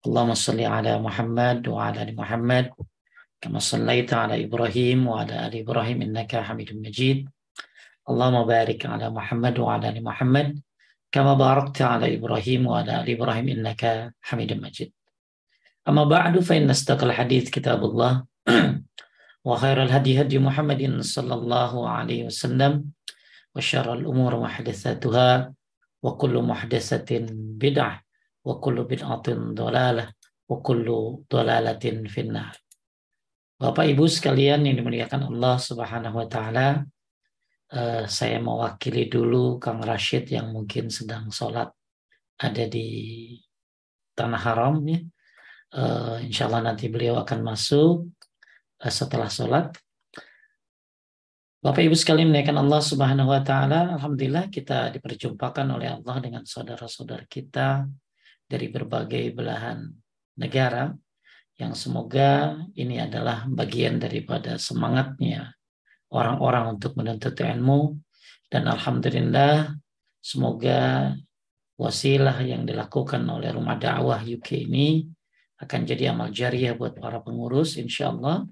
Allahumma salli ala Muhammad wa ala ali Muhammad kama sallaita ala Ibrahim wa ala ali Ibrahim innaka Hamidum Majid. Allahumma barik ala Muhammad wa ala ali Muhammad kama barakta ala Ibrahim wa ala ali Ibrahim innaka Hamidum Majid. Amma ba'du fa inna istaqal hadith kitabullah wa khairal hadi hadi Muhammadin sallallahu alaihi wasallam wa syarrul umur muhdatsatuha wa kullu bid'atin dhalalah wa kullu dhalalatin finnar. Bapak Ibu sekalian yang dimuliakan Allah Subhanahu wa taala, uh, saya mewakili dulu Kang Rashid yang mungkin sedang sholat ada di tanah haram ya. Uh, insya Allah nanti beliau akan masuk uh, setelah sholat. Bapak Ibu sekalian menaikkan Allah Subhanahu wa taala, alhamdulillah kita diperjumpakan oleh Allah dengan saudara-saudara kita dari berbagai belahan negara yang semoga ini adalah bagian daripada semangatnya orang-orang untuk menuntut ilmu. Dan alhamdulillah semoga wasilah yang dilakukan oleh rumah dakwah UK ini akan jadi amal jariah buat para pengurus insya Allah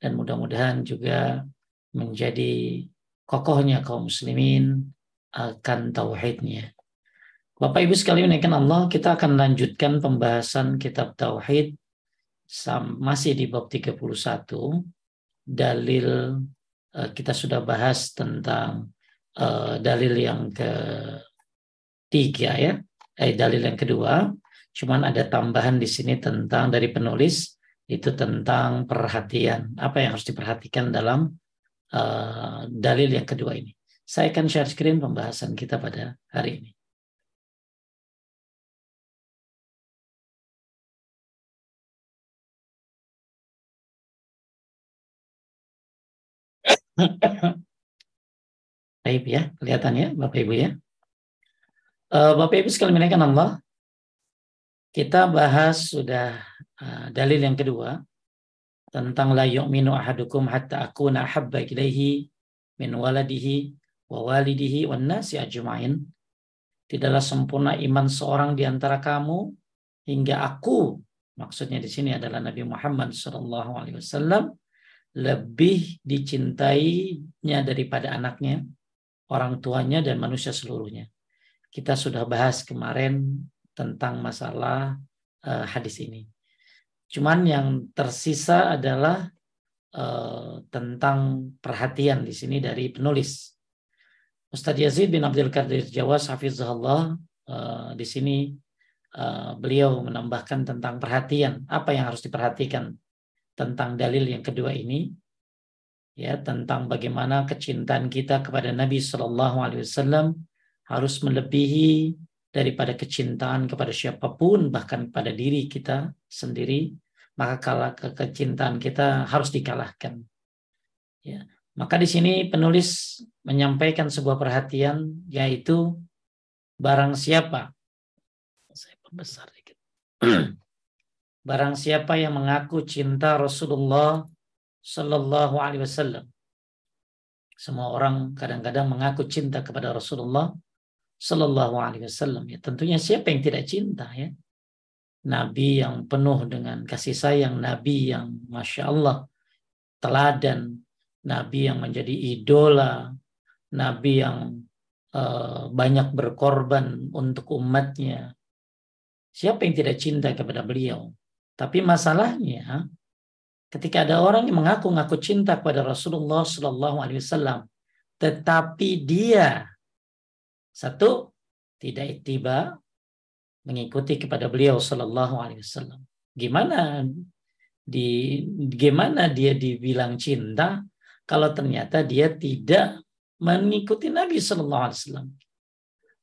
dan mudah-mudahan juga menjadi kokohnya kaum muslimin akan tauhidnya Bapak Ibu sekalian menaikkan Allah, kita akan lanjutkan pembahasan kitab Tauhid masih di bab 31. Dalil eh, kita sudah bahas tentang uh, dalil yang ketiga ya, eh dalil yang kedua. Cuman ada tambahan di sini tentang dari penulis itu tentang perhatian. Apa yang harus diperhatikan dalam uh, dalil yang kedua ini. Saya akan share screen pembahasan kita pada hari ini. Baik ya, kelihatan ya Bapak Ibu ya. Uh, Bapak Ibu sekali menaikkan Allah, kita bahas sudah uh, dalil yang kedua tentang la yu'minu ahadukum hatta akuna ahabba ilaihi min waladihi wa walidihi wan nasi ajma'in. Tidaklah sempurna iman seorang di antara kamu hingga aku maksudnya di sini adalah Nabi Muhammad sallallahu alaihi wasallam lebih dicintainya daripada anaknya, orang tuanya, dan manusia seluruhnya. Kita sudah bahas kemarin tentang masalah uh, hadis ini. Cuman yang tersisa adalah uh, tentang perhatian di sini dari penulis. Ustadz Yazid bin Abdul Qadir Jawas Hafizahullah uh, di sini uh, beliau menambahkan tentang perhatian apa yang harus diperhatikan tentang dalil yang kedua ini ya tentang bagaimana kecintaan kita kepada Nabi Shallallahu Alaihi Wasallam harus melebihi daripada kecintaan kepada siapa pun bahkan kepada diri kita sendiri maka kalah ke kecintaan kita harus dikalahkan. Ya maka di sini penulis menyampaikan sebuah perhatian yaitu barang siapa saya perbesar dikit Barang siapa yang mengaku cinta Rasulullah Sallallahu Alaihi Wasallam. Semua orang kadang-kadang mengaku cinta kepada Rasulullah Sallallahu Alaihi Wasallam. Ya tentunya siapa yang tidak cinta ya. Nabi yang penuh dengan kasih sayang, Nabi yang masya Allah teladan, Nabi yang menjadi idola, Nabi yang uh, banyak berkorban untuk umatnya. Siapa yang tidak cinta kepada beliau? Tapi masalahnya ketika ada orang yang mengaku-ngaku cinta kepada Rasulullah Shallallahu Alaihi Wasallam, tetapi dia satu tidak tiba mengikuti kepada beliau Shallallahu Alaihi Wasallam. Gimana di gimana dia dibilang cinta kalau ternyata dia tidak mengikuti Nabi Shallallahu Alaihi Wasallam?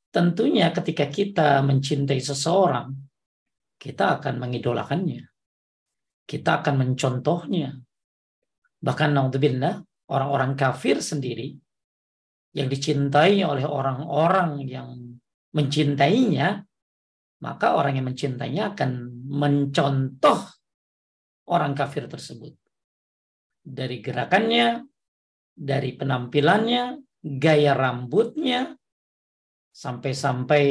Tentunya ketika kita mencintai seseorang, kita akan mengidolakannya. Kita akan mencontohnya. Bahkan naudzubillah, orang-orang kafir sendiri yang dicintai oleh orang-orang yang mencintainya, maka orang yang mencintainya akan mencontoh orang kafir tersebut. Dari gerakannya, dari penampilannya, gaya rambutnya, sampai-sampai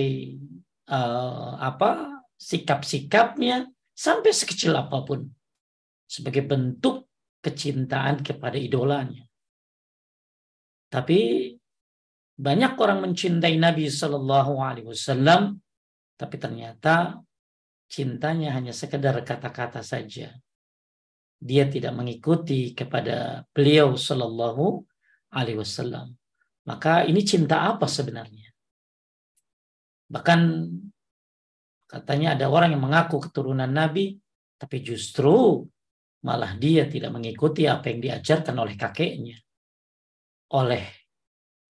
uh, apa sikap-sikapnya, sampai sekecil apa pun sebagai bentuk kecintaan kepada idolanya. Tapi banyak orang mencintai Nabi Shallallahu Alaihi Wasallam, tapi ternyata cintanya hanya sekedar kata-kata saja. Dia tidak mengikuti kepada beliau Shallallahu Alaihi Wasallam. Maka ini cinta apa sebenarnya? Bahkan katanya ada orang yang mengaku keturunan Nabi, tapi justru malah dia tidak mengikuti apa yang diajarkan oleh kakeknya, oleh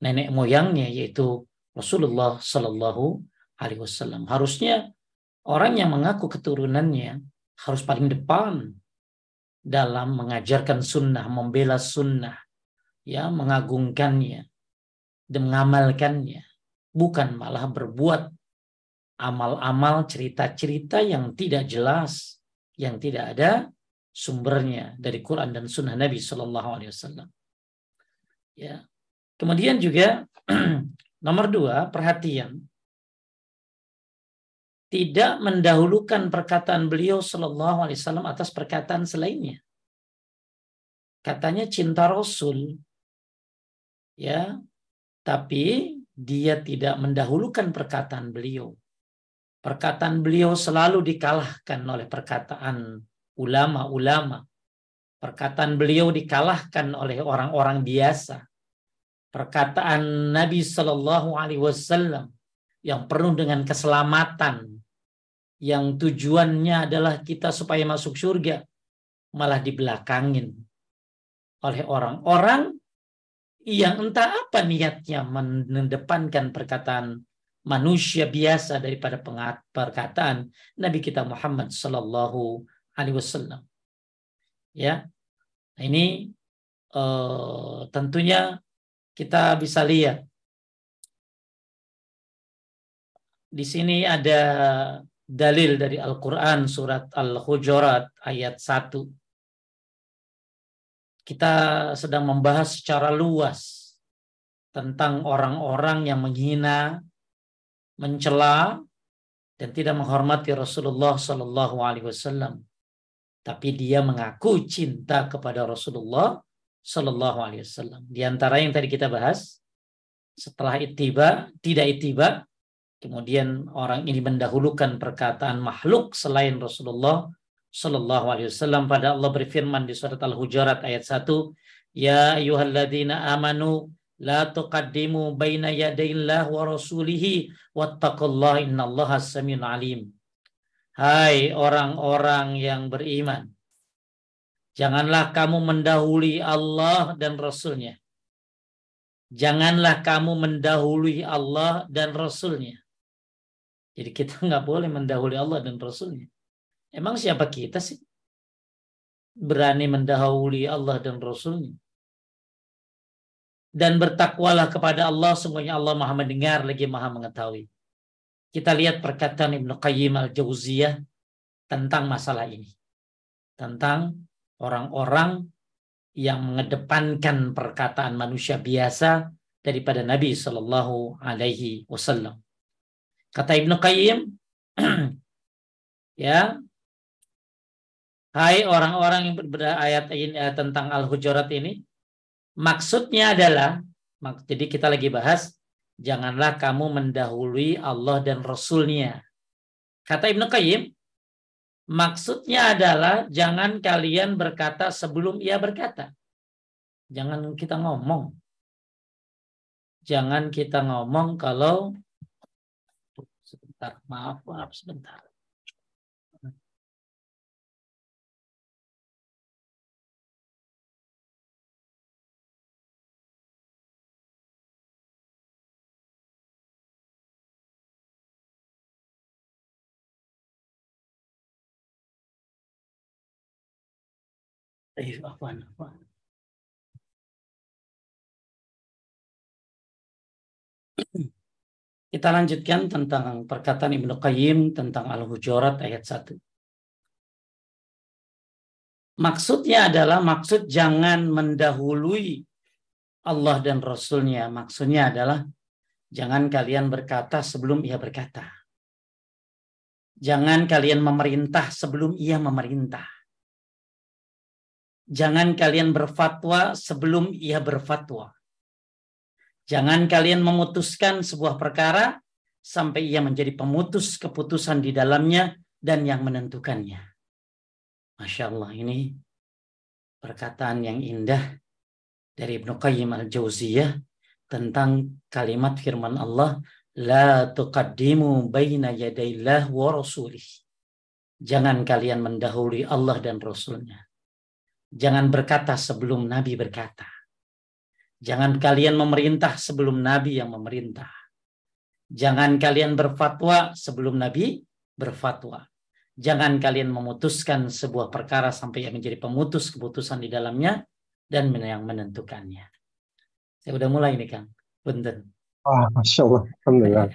nenek moyangnya yaitu Rasulullah Shallallahu Alaihi Wasallam. Harusnya orang yang mengaku keturunannya harus paling depan dalam mengajarkan sunnah, membela sunnah, ya mengagungkannya dan mengamalkannya, bukan malah berbuat amal-amal cerita-cerita yang tidak jelas, yang tidak ada sumbernya dari Quran dan Sunnah Nabi Shallallahu Alaihi Wasallam. Ya. Kemudian juga nomor dua perhatian tidak mendahulukan perkataan beliau Shallallahu Alaihi Wasallam atas perkataan selainnya. Katanya cinta Rasul, ya, tapi dia tidak mendahulukan perkataan beliau. Perkataan beliau selalu dikalahkan oleh perkataan ulama-ulama. Perkataan beliau dikalahkan oleh orang-orang biasa. Perkataan Nabi Shallallahu Alaihi Wasallam yang penuh dengan keselamatan, yang tujuannya adalah kita supaya masuk surga, malah dibelakangin oleh orang-orang yang entah apa niatnya mendepankan perkataan manusia biasa daripada perkataan Nabi kita Muhammad Sallallahu alaihi wasallam. Ya. Nah, ini uh, tentunya kita bisa lihat di sini ada dalil dari Al-Qur'an surat Al-Hujurat ayat 1. Kita sedang membahas secara luas tentang orang-orang yang menghina, mencela dan tidak menghormati Rasulullah Sallallahu Alaihi Wasallam tapi dia mengaku cinta kepada Rasulullah Shallallahu Alaihi Wasallam. Di antara yang tadi kita bahas, setelah itiba, tidak itiba, kemudian orang ini mendahulukan perkataan makhluk selain Rasulullah Shallallahu Alaihi Wasallam. Pada Allah berfirman di surat Al-Hujurat ayat 1, Ya ayuhalladzina amanu la tuqaddimu baina yadayillah wa rasulihi wattaqullaha innallaha samiun alim. Hai orang-orang yang beriman, janganlah kamu mendahului Allah dan Rasulnya. Janganlah kamu mendahului Allah dan Rasulnya. Jadi kita nggak boleh mendahului Allah dan Rasulnya. Emang siapa kita sih? Berani mendahului Allah dan Rasulnya. Dan bertakwalah kepada Allah, semuanya Allah maha mendengar lagi maha mengetahui. Kita lihat perkataan Ibnu Qayyim al-Jauziyah tentang masalah ini. Tentang orang-orang yang mengedepankan perkataan manusia biasa daripada Nabi Shallallahu Alaihi Wasallam. Kata Ibnu Qayyim, ya, hai orang-orang yang berbeda ayat ini eh, tentang Al-Hujurat ini, maksudnya adalah, jadi kita lagi bahas janganlah kamu mendahului Allah dan Rasulnya. Kata Ibnu Qayyim, maksudnya adalah jangan kalian berkata sebelum ia berkata. Jangan kita ngomong. Jangan kita ngomong kalau sebentar, maaf, maaf sebentar. Eh, afwan. Kita lanjutkan tentang perkataan Ibnu Qayyim tentang Al-Hujurat ayat 1. Maksudnya adalah maksud jangan mendahului Allah dan Rasulnya. Maksudnya adalah jangan kalian berkata sebelum ia berkata. Jangan kalian memerintah sebelum ia memerintah. Jangan kalian berfatwa sebelum ia berfatwa. Jangan kalian memutuskan sebuah perkara sampai ia menjadi pemutus keputusan di dalamnya dan yang menentukannya. Masya Allah ini perkataan yang indah dari Ibnu Qayyim al-Jauziyah tentang kalimat firman Allah la tuqaddimu baina yadayillah wa rasulih. Jangan kalian mendahului Allah dan Rasulnya. Jangan berkata sebelum Nabi berkata. Jangan kalian memerintah sebelum Nabi yang memerintah. Jangan kalian berfatwa sebelum Nabi berfatwa. Jangan kalian memutuskan sebuah perkara sampai yang menjadi pemutus keputusan di dalamnya dan yang menentukannya. Saya udah mulai nih Kang. Punten. Ah, Masya Allah. Alhamdulillah.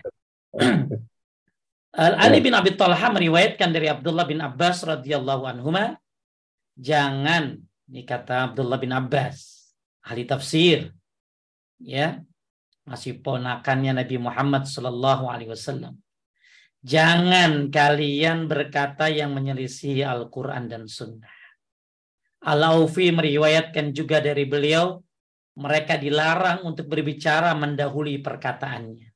Ali bin Abi Talha meriwayatkan dari Abdullah bin Abbas radhiyallahu anhuma jangan ini kata Abdullah bin Abbas ahli tafsir ya masih ponakannya Nabi Muhammad Sallallahu Alaihi Wasallam. Jangan kalian berkata yang menyelisih Al-Quran dan Sunnah. Al-Aufi meriwayatkan juga dari beliau mereka dilarang untuk berbicara mendahului perkataannya.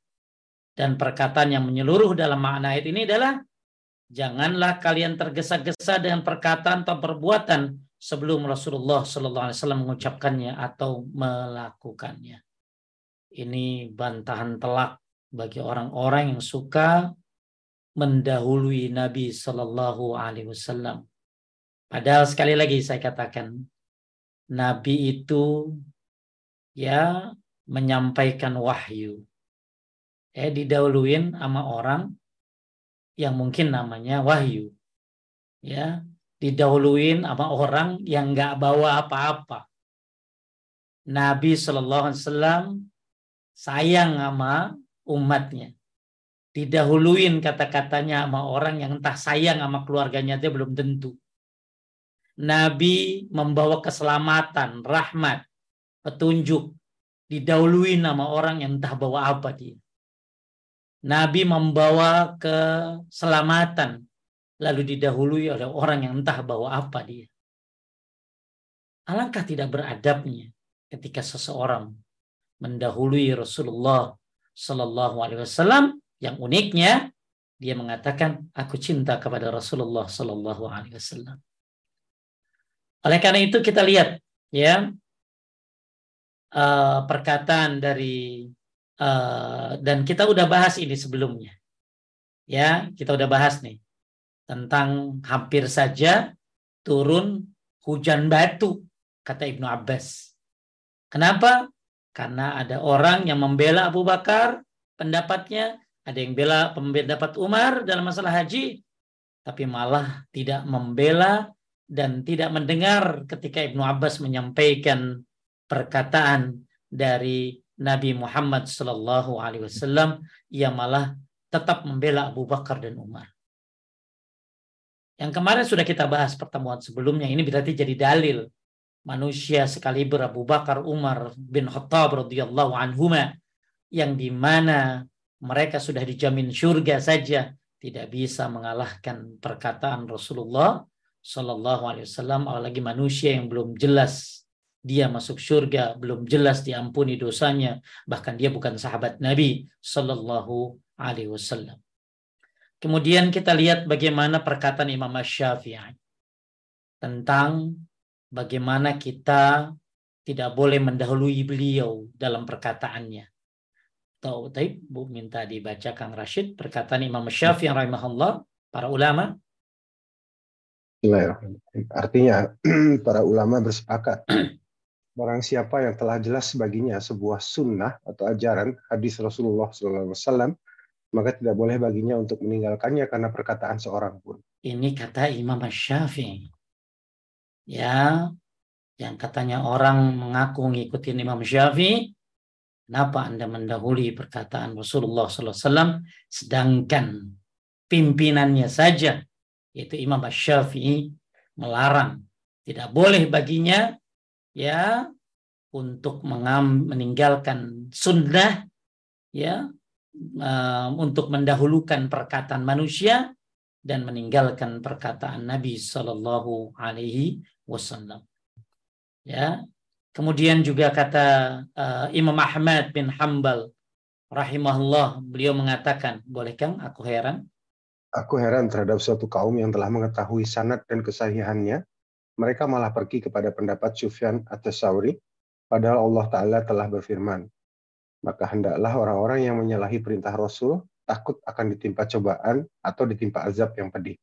Dan perkataan yang menyeluruh dalam makna ayat ini adalah janganlah kalian tergesa-gesa dengan perkataan atau perbuatan sebelum Rasulullah Wasallam mengucapkannya atau melakukannya. Ini bantahan telak bagi orang-orang yang suka mendahului Nabi Sallallahu Alaihi Wasallam. Padahal sekali lagi saya katakan, Nabi itu ya menyampaikan wahyu. Ya didahuluin sama orang yang mungkin namanya wahyu. Ya, didahuluin sama orang yang nggak bawa apa-apa. Nabi Shallallahu Alaihi Wasallam sayang sama umatnya. Didahuluin kata-katanya sama orang yang entah sayang sama keluarganya dia belum tentu. Nabi membawa keselamatan, rahmat, petunjuk. Didahuluin sama orang yang entah bawa apa dia. Nabi membawa keselamatan, lalu didahului oleh orang yang entah bawa apa dia. Alangkah tidak beradabnya ketika seseorang mendahului Rasulullah Sallallahu Alaihi Wasallam yang uniknya dia mengatakan aku cinta kepada Rasulullah Sallallahu Alaihi Wasallam. Oleh karena itu kita lihat ya uh, perkataan dari uh, dan kita udah bahas ini sebelumnya ya kita udah bahas nih tentang hampir saja turun hujan batu, kata Ibnu Abbas. Kenapa? Karena ada orang yang membela Abu Bakar, pendapatnya, ada yang bela pendapat Umar dalam masalah haji, tapi malah tidak membela dan tidak mendengar ketika Ibnu Abbas menyampaikan perkataan dari Nabi Muhammad Sallallahu Alaihi Wasallam, ia malah tetap membela Abu Bakar dan Umar. Yang kemarin sudah kita bahas pertemuan sebelumnya, ini berarti jadi dalil manusia sekaliber Abu Bakar Umar bin Khattab radhiyallahu anhuma yang di mana mereka sudah dijamin surga saja tidak bisa mengalahkan perkataan Rasulullah Shallallahu Alaihi Wasallam apalagi manusia yang belum jelas dia masuk surga belum jelas diampuni dosanya bahkan dia bukan sahabat Nabi Shallallahu Alaihi Wasallam Kemudian kita lihat bagaimana perkataan Imam Syafi'i tentang bagaimana kita tidak boleh mendahului beliau dalam perkataannya. Tahu, tapi Bu minta dibaca Kang Rashid perkataan Imam Syafi'i rahimahullah para ulama. Artinya para ulama bersepakat barang siapa yang telah jelas baginya sebuah sunnah atau ajaran hadis Rasulullah SAW maka tidak boleh baginya untuk meninggalkannya karena perkataan seorang pun. Ini kata Imam Syafi'i. Ya, yang katanya orang mengaku mengikuti Imam Syafi'i, kenapa Anda mendahului perkataan Rasulullah SAW, sedangkan pimpinannya saja, yaitu Imam Syafi'i, melarang. Tidak boleh baginya ya untuk mengam, meninggalkan sunnah ya uh, untuk mendahulukan perkataan manusia dan meninggalkan perkataan Nabi Shallallahu Alaihi Wasallam. Ya, kemudian juga kata uh, Imam Ahmad bin Hambal rahimahullah, beliau mengatakan, boleh kang aku heran? Aku heran terhadap suatu kaum yang telah mengetahui sanad dan kesahihannya, mereka malah pergi kepada pendapat Sufyan atau Sauri, padahal Allah Ta'ala telah berfirman, maka hendaklah orang-orang yang menyalahi perintah Rasul takut akan ditimpa cobaan atau ditimpa azab yang pedih.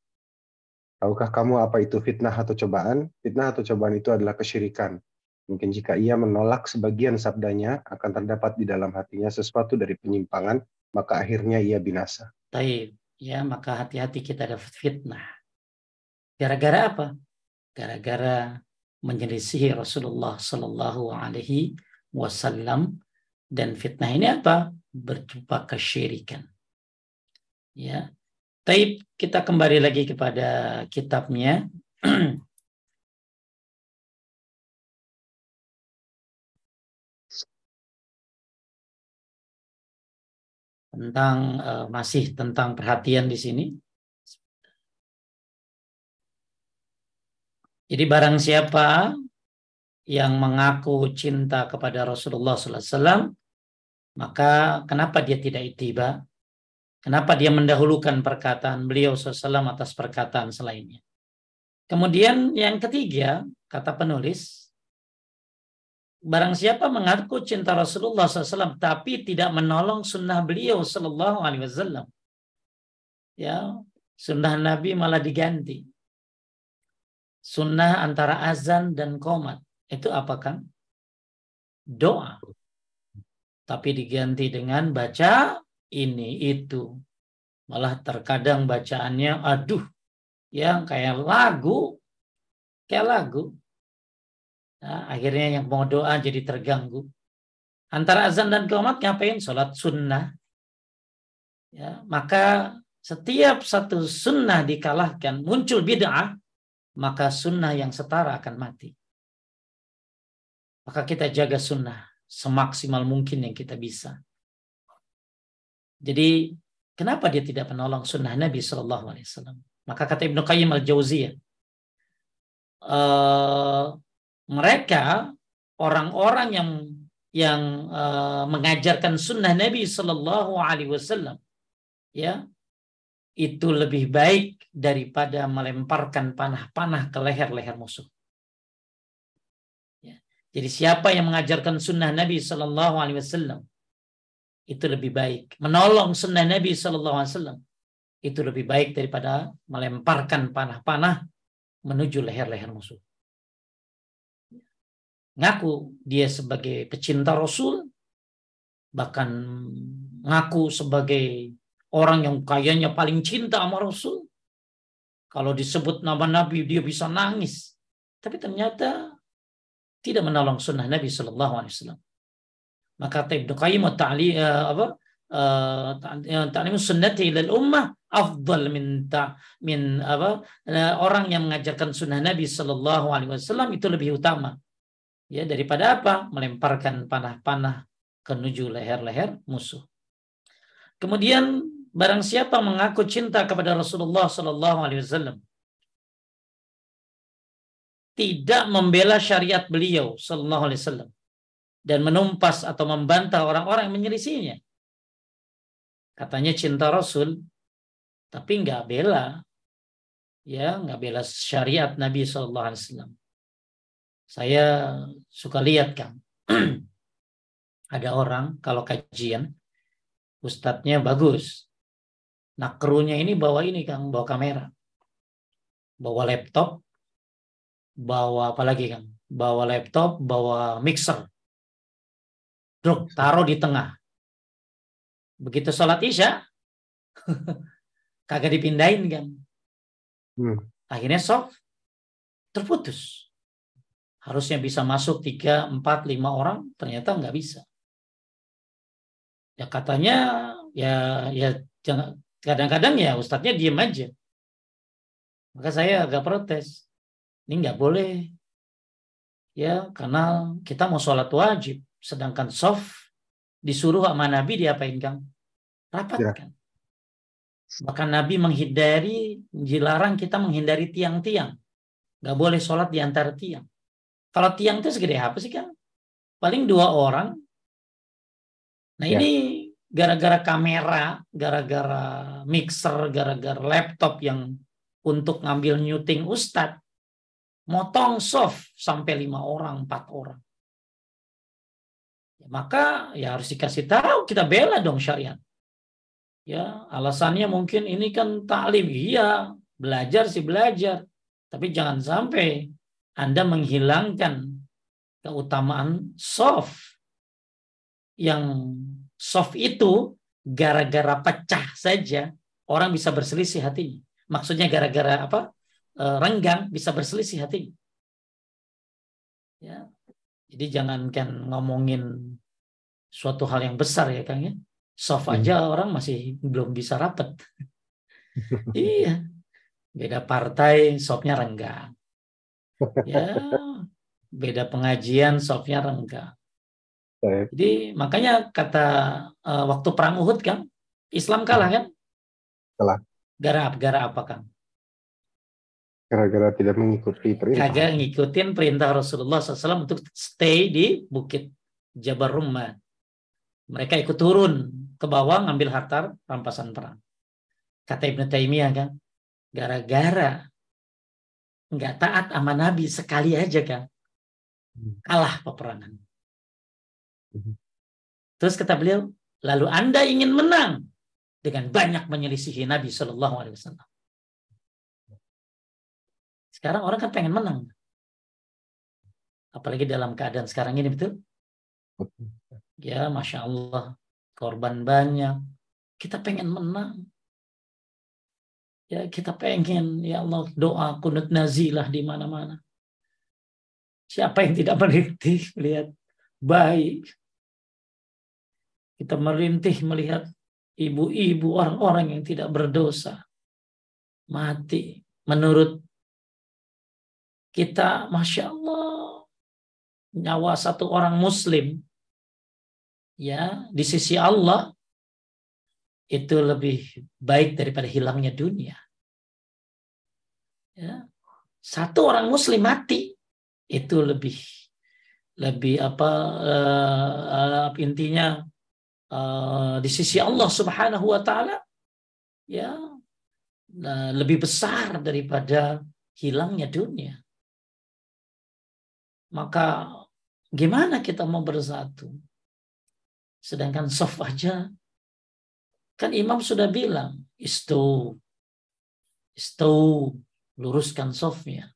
Tahukah kamu apa itu fitnah atau cobaan? Fitnah atau cobaan itu adalah kesyirikan. Mungkin jika ia menolak sebagian sabdanya, akan terdapat di dalam hatinya sesuatu dari penyimpangan, maka akhirnya ia binasa. Taib. Ya, maka hati-hati kita dapat fitnah. Gara-gara apa? Gara-gara menyelisihi Rasulullah Sallallahu Alaihi Wasallam dan fitnah ini apa? Berjumpa kesyirikan. Ya. Taib kita kembali lagi kepada kitabnya. tentang uh, masih tentang perhatian di sini. Jadi barang siapa yang mengaku cinta kepada Rasulullah SAW, maka kenapa dia tidak itiba? Kenapa dia mendahulukan perkataan beliau SAW atas perkataan selainnya? Kemudian yang ketiga, kata penulis, barang siapa mengaku cinta Rasulullah SAW tapi tidak menolong sunnah beliau Wasallam, ya sunnah Nabi malah diganti. Sunnah antara azan dan komat itu apa kan? Doa. Tapi diganti dengan baca ini itu. Malah terkadang bacaannya aduh yang kayak lagu kayak lagu. Nah, akhirnya yang mau doa jadi terganggu. Antara azan dan qomat ngapain? Sholat sunnah. Ya, maka setiap satu sunnah dikalahkan, muncul bid'ah, maka sunnah yang setara akan mati. Maka kita jaga sunnah semaksimal mungkin yang kita bisa. Jadi kenapa dia tidak menolong sunnah Nabi Shallallahu Alaihi Wasallam? Maka kata Ibnu Qayyim al Jauziyah, uh, mereka orang-orang yang yang uh, mengajarkan sunnah Nabi Shallallahu Alaihi Wasallam, ya itu lebih baik daripada melemparkan panah-panah ke leher-leher musuh. Ya. Jadi siapa yang mengajarkan sunnah Nabi Shallallahu Alaihi Wasallam itu lebih baik. Menolong sunnah Nabi Shallallahu Alaihi Wasallam itu lebih baik daripada melemparkan panah-panah menuju leher-leher musuh. Ngaku dia sebagai pecinta Rasul, bahkan ngaku sebagai orang yang kayaknya paling cinta sama Rasul. Kalau disebut nama Nabi dia bisa nangis, tapi ternyata tidak menolong sunnah Nabi Shallallahu Alaihi Wasallam. Maka kata Ibnu Qayyim ta'li uh, apa uh, ta'lim sunnati ilal ummah afdal min ta, min apa orang yang mengajarkan sunnah Nabi sallallahu alaihi wasallam itu lebih utama ya daripada apa melemparkan panah-panah ke menuju leher-leher musuh. Kemudian barang siapa mengaku cinta kepada Rasulullah sallallahu alaihi wasallam tidak membela syariat beliau sallallahu alaihi wasallam dan menumpas atau membantah orang-orang yang menyelisihinya. Katanya cinta Rasul, tapi nggak bela, ya nggak bela syariat Nabi Shallallahu Alaihi Wasallam. Saya suka lihat kan, ada orang kalau kajian, ustadznya bagus, nah krunya ini bawa ini kang, bawa kamera, bawa laptop, bawa apa lagi kang, bawa laptop, bawa mixer, Duk, taruh di tengah. Begitu sholat isya, kagak dipindahin kan. Hmm. Akhirnya soft, terputus. harusnya bisa masuk tiga, empat, lima orang, ternyata nggak bisa. Ya katanya ya ya jangan kadang-kadang ya ustadznya diem aja. Maka saya agak protes. Ini nggak boleh. Ya, karena kita mau sholat wajib. Sedangkan soft disuruh sama Nabi diapain Kang? Rapatkan. Ya. Bahkan Nabi menghindari, dilarang kita menghindari tiang-tiang. Nggak boleh sholat di antara tiang. Kalau tiang itu segede apa sih Kang? Paling dua orang. Nah ya. ini gara-gara kamera, gara-gara mixer, gara-gara laptop yang untuk ngambil nyuting ustadz, motong soft sampai lima orang, empat orang. Ya, maka ya harus dikasih tahu kita bela dong syariat. Ya, alasannya mungkin ini kan taklim. Iya, belajar sih belajar. Tapi jangan sampai Anda menghilangkan keutamaan soft yang soft itu gara-gara pecah saja orang bisa berselisih hatinya. Maksudnya gara-gara apa? E, renggang bisa berselisih hati. Ya. Jadi jangankan ngomongin suatu hal yang besar ya Kang ya. Soft hmm. aja orang masih belum bisa rapat. iya. Beda partai softnya renggang. Ya, beda pengajian softnya renggang. Jadi makanya kata uh, waktu perang Uhud kan Islam kalah kan? Kalah. Gara gara apa kan? Gara-gara tidak mengikuti perintah. Kagak ngikutin perintah Rasulullah SAW untuk stay di bukit Jabal Rumah. Mereka ikut turun ke bawah ngambil harta rampasan perang. Kata Ibnu Taimiyah kan, gara-gara nggak taat sama Nabi sekali aja kan, kalah peperangan. Mhm. Terus kata beliau, lalu Anda ingin menang dengan banyak menyelisihi Nabi Shallallahu Alaihi Wasallam. Sekarang orang kan pengen menang, apalagi dalam keadaan sekarang ini betul. Ya, masya Allah, korban banyak. Kita pengen menang. Ya, kita pengen, ya Allah, doa kunut nazilah di mana-mana. Siapa yang tidak mengerti melihat baik kita merintih melihat ibu-ibu orang-orang yang tidak berdosa mati. Menurut kita, masya Allah, nyawa satu orang Muslim ya di sisi Allah itu lebih baik daripada hilangnya dunia. Ya. Satu orang Muslim mati itu lebih lebih apa uh, uh, intinya uh, di sisi Allah Subhanahu wa taala ya uh, lebih besar daripada hilangnya dunia. Maka gimana kita mau bersatu? Sedangkan soft aja kan imam sudah bilang istu istu luruskan softnya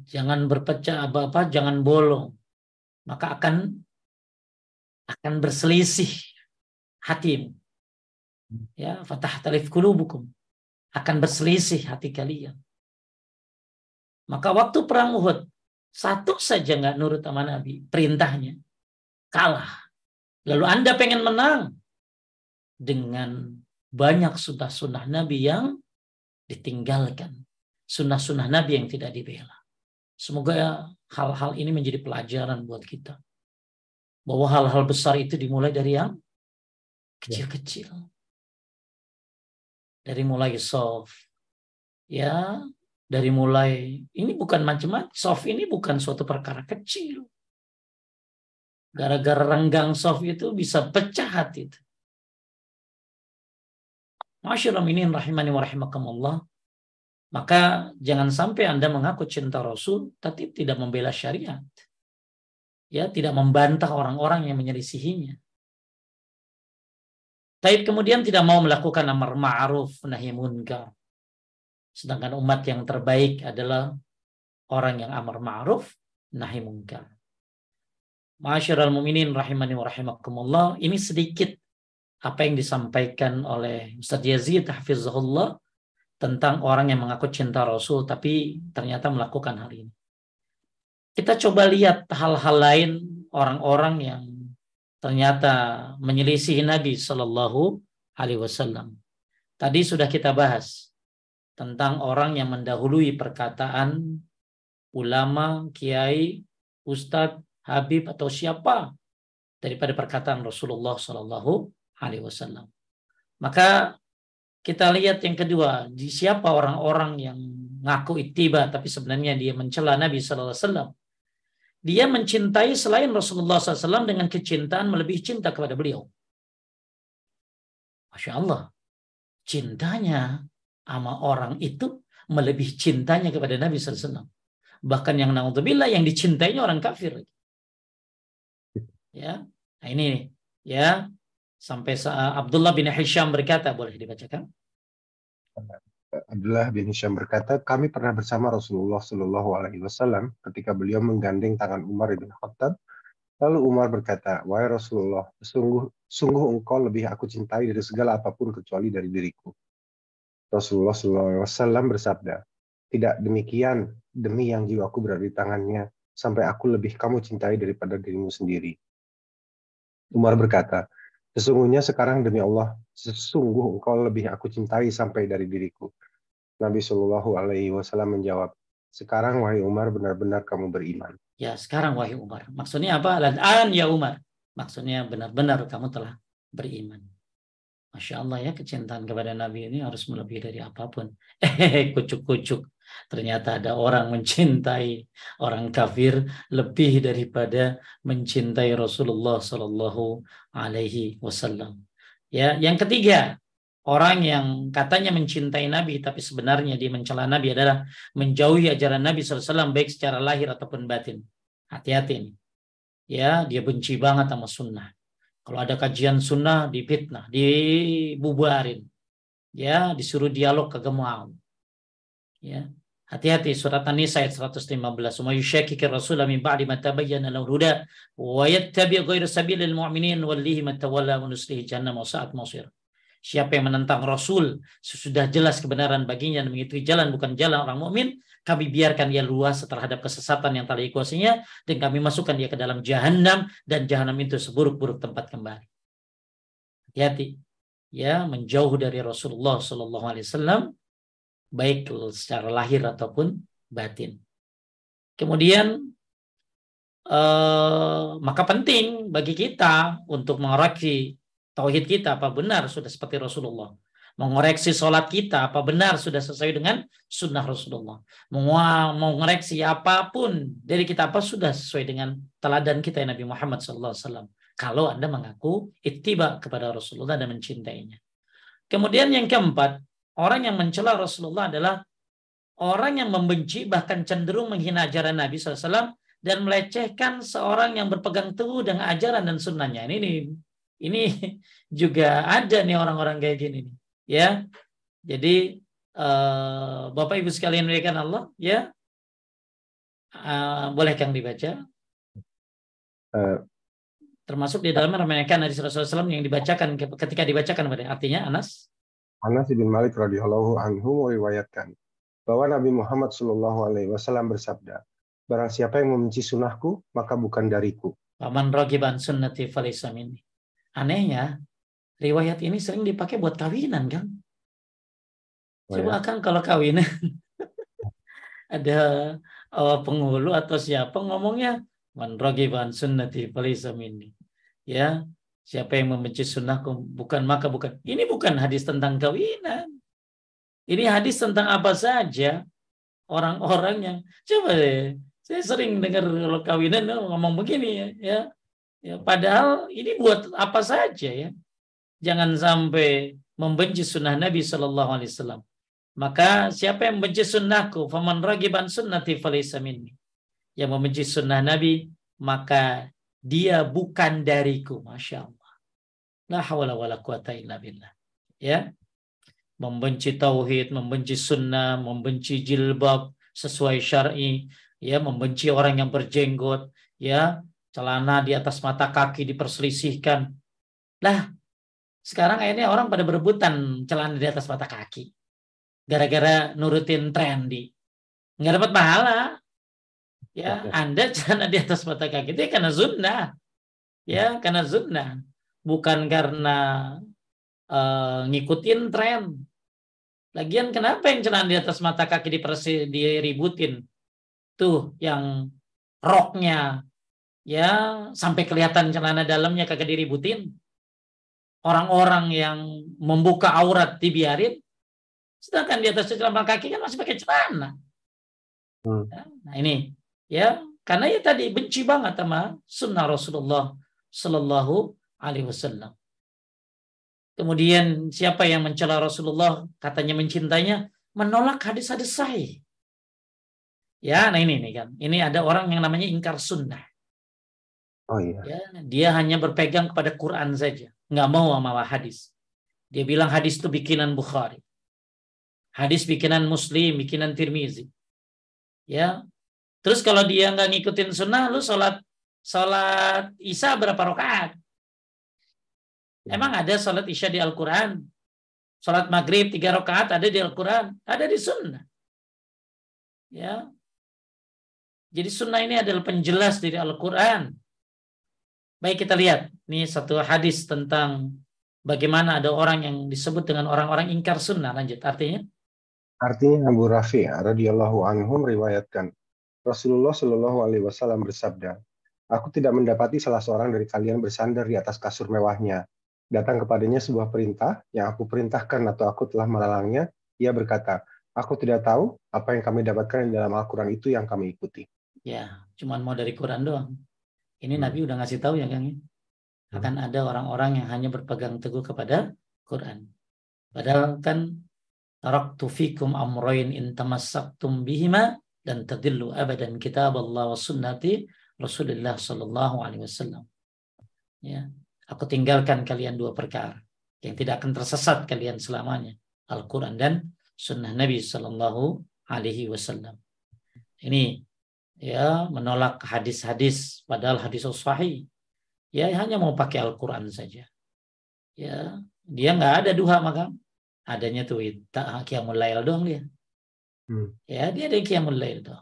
jangan berpecah apa-apa jangan bolong maka akan akan berselisih hatimu. Ya, fatah talif kulubukum. Akan berselisih hati kalian. Maka waktu perang Uhud, satu saja nggak nurut sama Nabi, perintahnya. Kalah. Lalu Anda pengen menang dengan banyak sunnah-sunnah Nabi yang ditinggalkan. Sunnah-sunnah Nabi yang tidak dibela. Semoga hal-hal ini menjadi pelajaran buat kita bahwa hal-hal besar itu dimulai dari yang kecil-kecil. Dari mulai soft, ya, dari mulai ini bukan macam-macam. Soft ini bukan suatu perkara kecil. Gara-gara renggang soft itu bisa pecah hati itu. Ini rahimani wa rahimakumullah. Maka jangan sampai Anda mengaku cinta Rasul tapi tidak membela syariat ya tidak membantah orang-orang yang menyelisihinya. Taib kemudian tidak mau melakukan amar ma'ruf nahi munkar. Sedangkan umat yang terbaik adalah orang yang amar ma'ruf nahi munkar. Masyarul muminin rahimani wa rahimakumullah. Ini sedikit apa yang disampaikan oleh Ustaz Yazid Hafizahullah tentang orang yang mengaku cinta Rasul tapi ternyata melakukan hal ini. Kita coba lihat hal-hal lain orang-orang yang ternyata menyelisihi Nabi Shallallahu Alaihi Wasallam. Tadi sudah kita bahas tentang orang yang mendahului perkataan ulama, kiai, ustadz, habib atau siapa daripada perkataan Rasulullah Shallallahu Alaihi Wasallam. Maka kita lihat yang kedua, siapa orang-orang yang ngaku ittiba tapi sebenarnya dia mencela Nabi Shallallahu Alaihi Wasallam dia mencintai selain Rasulullah SAW dengan kecintaan melebihi cinta kepada beliau. Masya Allah. Cintanya sama orang itu melebihi cintanya kepada Nabi SAW. Bahkan yang naudzubillah yang dicintainya orang kafir. Ya, nah ini ya sampai Abdullah bin Hisham berkata boleh dibacakan. Abdullah bin Hisham berkata, kami pernah bersama Rasulullah Shallallahu Alaihi Wasallam ketika beliau menggandeng tangan Umar bin Khattab. Lalu Umar berkata, wahai Rasulullah, sungguh sungguh engkau lebih aku cintai dari segala apa pun kecuali dari diriku. Rasulullah Shallallahu Alaihi Wasallam bersabda, tidak demikian demi yang jiwaku berada di tangannya sampai aku lebih kamu cintai daripada dirimu sendiri. Umar berkata, Sesungguhnya sekarang demi Allah, sesungguh engkau lebih aku cintai sampai dari diriku. Nabi Shallallahu Alaihi Wasallam menjawab, sekarang wahai Umar benar-benar kamu beriman. Ya sekarang wahai Umar. Maksudnya apa? Lan ya Umar. Maksudnya benar-benar kamu telah beriman. Masya Allah ya kecintaan kepada Nabi ini harus melebihi dari apa pun. Eh kucuk-kucuk. Ternyata ada orang mencintai orang kafir lebih daripada mencintai Rasulullah Sallallahu Alaihi Wasallam. Ya, yang ketiga orang yang katanya mencintai Nabi tapi sebenarnya dia mencela Nabi adalah menjauhi ajaran Nabi SAW baik secara lahir ataupun batin. Hati-hati ini. Ya, dia benci banget sama sunnah. Kalau ada kajian sunnah dipitnah, dibubarin. Ya, disuruh dialog ke mau. Ya. Hati-hati surat An-Nisa ayat 115. "Wa yushakkikir rasul min ba'di ma tabayyana lahu huda wa yattabi' ghayra sabilil mu'minin wallihi ma tawalla wa nuslihi jahannam wa sa'at masir." Siapa yang menentang Rasul sesudah jelas kebenaran baginya dan mengikuti jalan bukan jalan orang mukmin, kami biarkan dia luas terhadap kesesatan yang tak dikuasainya dan kami masukkan dia ke dalam jahanam dan jahanam itu seburuk-buruk tempat kembali. Hati-hati ya menjauh dari Rasulullah Shallallahu Alaihi Wasallam baik secara lahir ataupun batin. Kemudian eh, maka penting bagi kita untuk mengoreksi tauhid kita apa benar sudah seperti Rasulullah. Mengoreksi sholat kita apa benar sudah sesuai dengan sunnah Rasulullah. Mengoreksi apa pun dari kita apa sudah sesuai dengan teladan kita ya Nabi Muhammad SAW kalau anda mengaku ittiba kepada Rasulullah dan mencintainya. Kemudian yang keempat orang yang mencela Rasulullah adalah orang yang membenci bahkan cenderung menghina ajaran Nabi SAW dan melecehkan seorang yang berpegang teguh dengan ajaran dan sunnahnya ini, ini ini juga ada nih orang-orang kayak gini nih. Ya. Jadi uh, Bapak Ibu sekalian berikan Allah, ya. Uh, boleh Kang dibaca? Uh, Termasuk di dalamnya meremehkan hadis Rasulullah SAW yang dibacakan ketika dibacakan artinya Anas. Anas bin Malik radhiyallahu anhu meriwayatkan bahwa Nabi Muhammad Shallallahu alaihi wasallam bersabda, barang siapa yang membenci sunnahku maka bukan dariku. Paman rogiban sunnati minni. Anehnya, riwayat ini sering dipakai buat kawinan kan? Oh, Coba ya? kan kalau kawinan ada uh, penghulu atau siapa ngomongnya man ragiban sunnati minni. Ya, siapa yang membenci sunnahku bukan maka bukan. Ini bukan hadis tentang kawinan. Ini hadis tentang apa saja orang-orang yang coba deh. Saya sering dengar kalau kawinan ngomong begini ya, ya Ya, padahal ini buat apa saja ya. Jangan sampai membenci sunnah Nabi Shallallahu Alaihi Wasallam. Maka siapa yang membenci sunnahku, faman ragiban sunnati falaysa minni. Yang membenci sunnah Nabi, maka dia bukan dariku. Masya Allah. La hawla wa la quwata illa billah. Ya. Membenci tauhid, membenci sunnah, membenci jilbab sesuai syar'i, ya, membenci orang yang berjenggot, ya, celana di atas mata kaki diperselisihkan. Lah, sekarang akhirnya orang pada berebutan celana di atas mata kaki. Gara-gara nurutin trendy. Nggak dapat pahala. Ya, Anda celana di atas mata kaki itu ya karena sunnah. Ya, karena sunnah. Bukan karena uh, ngikutin tren. Lagian kenapa yang celana di atas mata kaki dipersi, diributin? Tuh yang roknya ya sampai kelihatan celana dalamnya kagak diributin. Orang-orang yang membuka aurat dibiarin. Sedangkan di atas celana kaki kan masih pakai celana. Hmm. Ya, nah ini ya karena ya tadi benci banget sama sunnah Rasulullah Sallallahu Alaihi Wasallam. Kemudian siapa yang mencela Rasulullah katanya mencintainya menolak hadis-hadis sahih. Ya, nah ini nih kan. Ini ada orang yang namanya ingkar sunnah. Oh iya. Ya, dia hanya berpegang kepada Quran saja, nggak mau sama hadis. Dia bilang hadis itu bikinan Bukhari. Hadis bikinan Muslim, bikinan Tirmizi. Ya. Terus kalau dia nggak ngikutin sunnah, lu sholat sholat Isya berapa rakaat? Emang ada sholat isya di Al-Quran? Sholat maghrib tiga rakaat ada di Al-Quran? Ada di sunnah. Ya. Jadi sunnah ini adalah penjelas dari Al-Quran. Baik kita lihat. Ini satu hadis tentang bagaimana ada orang yang disebut dengan orang-orang ingkar sunnah. Lanjut. Artinya? Artinya Abu Rafi radhiyallahu anhu meriwayatkan Rasulullah Shallallahu alaihi wasallam bersabda, Aku tidak mendapati salah seorang dari kalian bersandar di atas kasur mewahnya datang kepadanya sebuah perintah yang aku perintahkan atau aku telah melalangnya, ia berkata, aku tidak tahu apa yang kami dapatkan di dalam Al-Quran itu yang kami ikuti. Ya, cuman mau dari Quran doang. Ini hmm. Nabi udah ngasih tahu ya Kang. Ya? Hmm. Akan ada orang-orang yang hanya berpegang teguh kepada Quran. Padahal kan taraktu fikum amroin in tamassaktum bihima dan tadillu abadan kitab Allah wa sunnati Rasulullah sallallahu alaihi wasallam. Ya, Aku tinggalkan kalian dua perkara yang tidak akan tersesat kalian selamanya. Al-Quran dan Sunnah Nabi Sallallahu Alaihi Wasallam. Ini ya menolak hadis-hadis padahal hadis sahih. Ya hanya mau pakai Al-Quran saja. Ya dia nggak ada duha maka adanya tuh kiamul lail dong dia. Hmm. Ya dia ada kiamul lail dong.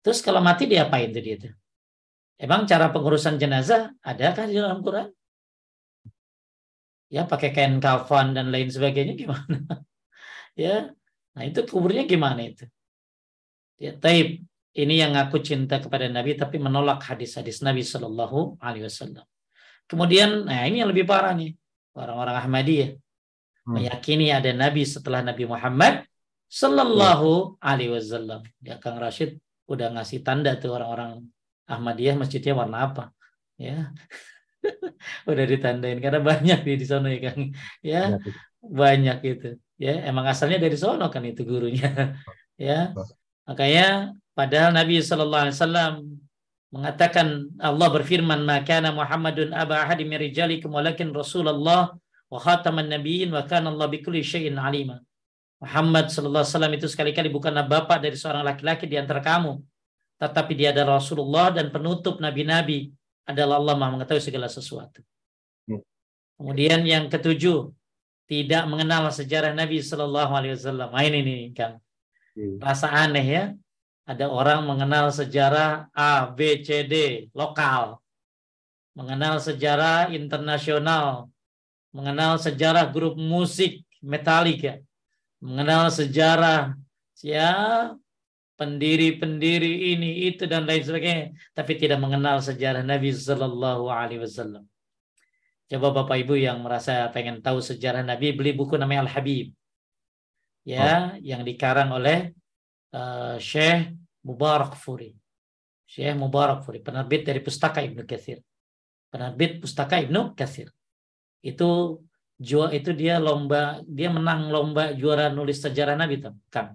Terus kalau mati dia apain tuh dia tuh? Emang cara pengurusan jenazah adakah di dalam Quran? ya pakai kain kafan dan lain sebagainya gimana ya nah itu kuburnya gimana itu ya taib ini yang aku cinta kepada Nabi tapi menolak hadis-hadis Nabi Shallallahu Alaihi Wasallam kemudian nah ini yang lebih parah nih orang-orang Ahmadiyah hmm. meyakini ada Nabi setelah Nabi Muhammad Sallallahu Alaihi Wasallam ya Kang Rashid udah ngasih tanda tuh orang-orang Ahmadiyah masjidnya warna apa ya udah ditandain karena banyak di di sana ya Kang. Ya, banyak itu. Ya, emang asalnya dari sono kan itu gurunya. ya. Makanya padahal Nabi sallallahu alaihi wasallam mengatakan Allah berfirman maka Muhammadun aba ahadi min rijalikum walakin Rasulullah wa khataman nabiyyin wa kana Allah bikulli syai'in alima. Muhammad sallallahu alaihi wasallam itu sekali-kali bukanlah bapak dari seorang laki-laki di antara kamu, tetapi dia adalah Rasulullah dan penutup nabi-nabi adalah Allah Maha mengetahui segala sesuatu. Hmm. Kemudian yang ketujuh, tidak mengenal sejarah Nabi Shallallahu Alaihi Wasallam. Nah, ini nih kan, rasa aneh ya. Ada orang mengenal sejarah A, B, C, D lokal, mengenal sejarah internasional, mengenal sejarah grup musik Metallica, mengenal sejarah ya pendiri-pendiri ini itu dan lain sebagainya tapi tidak mengenal sejarah Nabi Sallallahu Alaihi Wasallam. Coba bapak ibu yang merasa pengen tahu sejarah Nabi beli buku namanya Al Habib ya oh. yang dikarang oleh uh, Syekh Mubarak Furi. Syekh Mubarak Furi penerbit dari pustaka Ibnu Katsir. Penerbit pustaka Ibnu Katsir. Itu jual itu dia lomba dia menang lomba juara nulis sejarah Nabi kan?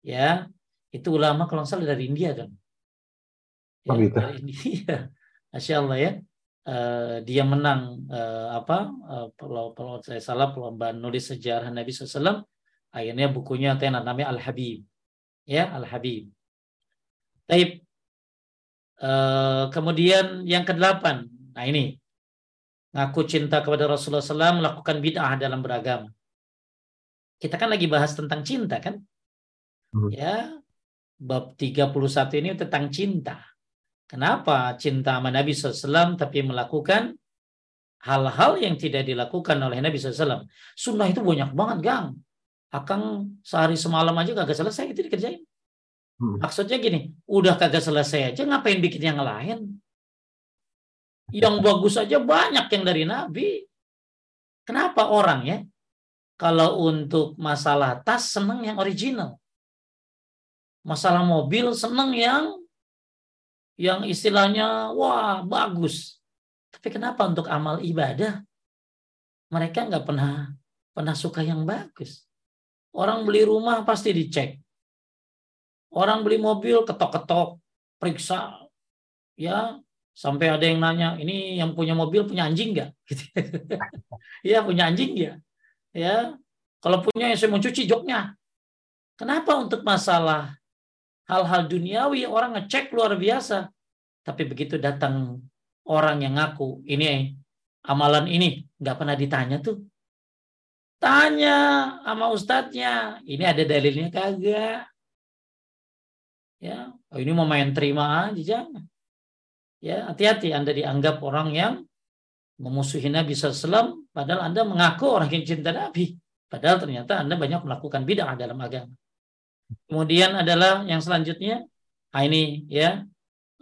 Ya itu ulama kalau salah dari India kan ya, oh, gitu. dari India. Masya Allah ya. Uh, dia menang uh, apa uh, kalau, kalau saya salah perlombaan nulis sejarah Nabi SAW akhirnya bukunya tenar namanya Al Habib ya Al Habib Taib uh, kemudian yang kedelapan nah ini ngaku cinta kepada Rasulullah SAW melakukan bid'ah dalam beragama kita kan lagi bahas tentang cinta kan hmm. ya bab 31 ini tentang cinta. Kenapa cinta sama Nabi SAW tapi melakukan hal-hal yang tidak dilakukan oleh Nabi SAW. Sunnah itu banyak banget, Gang. Akang sehari semalam aja kagak selesai itu dikerjain. Hmm. Maksudnya gini, udah kagak selesai aja ngapain bikin yang lain? Yang bagus aja banyak yang dari Nabi. Kenapa orang ya? Kalau untuk masalah tas seneng yang original. Masalah mobil seneng yang yang istilahnya wah bagus. Tapi kenapa untuk amal ibadah mereka nggak pernah pernah suka yang bagus. Orang beli rumah pasti dicek. Orang beli mobil ketok-ketok, periksa, ya sampai ada yang nanya, ini yang punya mobil punya anjing nggak? Iya punya anjing ya. Ya, kalau punya yang saya mau cuci joknya. Kenapa untuk masalah hal-hal duniawi orang ngecek luar biasa, tapi begitu datang orang yang ngaku ini amalan ini nggak pernah ditanya tuh, tanya sama ustadznya, ini ada dalilnya kagak? Ya, oh ini mau main terima aja jangan. Ya, hati-hati Anda dianggap orang yang memusuhi Nabi SAW, padahal Anda mengaku orang yang cinta Nabi. Padahal ternyata Anda banyak melakukan bid'ah dalam agama. Kemudian adalah yang selanjutnya, nah ini ya,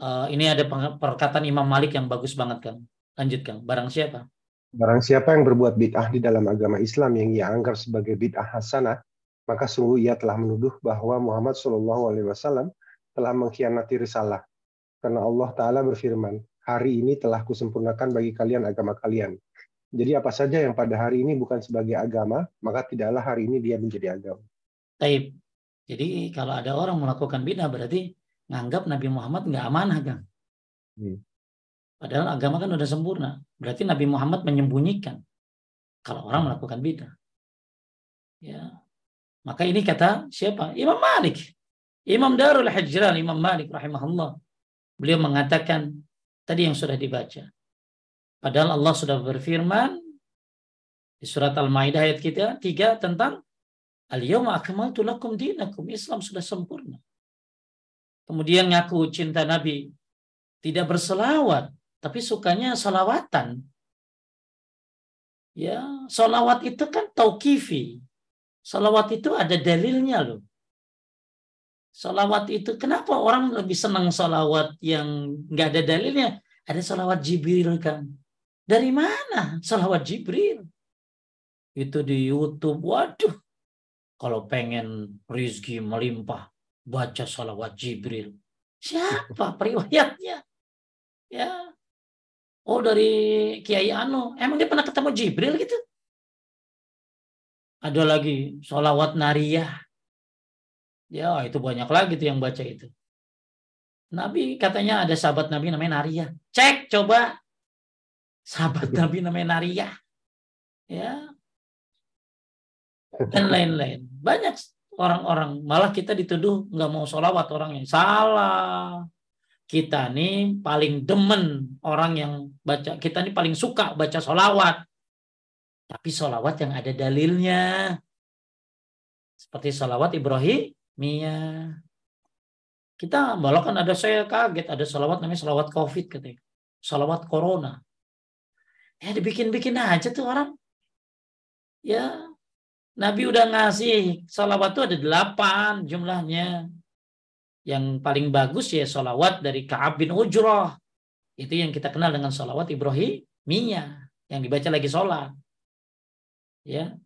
uh, ini ada perkataan Imam Malik yang bagus banget kan. Lanjutkan, barang siapa? Barang siapa yang berbuat bid'ah di dalam agama Islam yang ia anggap sebagai bid'ah hasanah, maka sungguh ia telah menuduh bahwa Muhammad Wasallam telah mengkhianati risalah. Karena Allah Ta'ala berfirman, hari ini telah kusempurnakan bagi kalian agama kalian. Jadi apa saja yang pada hari ini bukan sebagai agama, maka tidaklah hari ini dia menjadi agama. Taib. Jadi kalau ada orang melakukan bid'ah berarti nganggap Nabi Muhammad nggak amanah kan? Hmm. Padahal agama kan udah sempurna. Berarti Nabi Muhammad menyembunyikan kalau orang melakukan bid'ah. Ya. Maka ini kata siapa? Imam Malik. Imam Darul Hijran, Imam Malik rahimahullah. Beliau mengatakan tadi yang sudah dibaca. Padahal Allah sudah berfirman di surat Al-Maidah ayat kita tiga tentang Al-yawma akmaltu lakum dinakum. Islam sudah sempurna. Kemudian ngaku cinta Nabi. Tidak berselawat. Tapi sukanya salawatan. Ya, salawat itu kan tauqifi. Salawat itu ada dalilnya loh. Salawat itu kenapa orang lebih senang salawat yang nggak ada dalilnya? Ada salawat Jibril kan. Dari mana salawat Jibril? Itu di YouTube. Waduh. Kalau pengen rizki melimpah, baca salawat Jibril. Siapa periwayatnya? Ya. Oh dari Kiai Anu. Emang dia pernah ketemu Jibril gitu? Ada lagi salawat Nariyah. Ya, itu banyak lagi tuh yang baca itu. Nabi katanya ada sahabat Nabi namanya Naria. Cek coba. Sahabat Nabi namanya Naria. Ya. Dan lain-lain. Banyak orang-orang. Malah kita dituduh nggak mau sholawat orang yang salah. Kita nih paling demen orang yang baca. Kita nih paling suka baca sholawat. Tapi sholawat yang ada dalilnya. Seperti sholawat Ibrahim Mia. Kita malah kan ada saya kaget ada salawat namanya salawat covid katanya. Salawat corona. Ya dibikin-bikin aja tuh orang. Ya Nabi udah ngasih salawat tuh ada delapan jumlahnya. Yang paling bagus ya salawat dari Ka'ab bin Ujrah. Itu yang kita kenal dengan salawat Mia. Yang dibaca lagi sholat. Ya.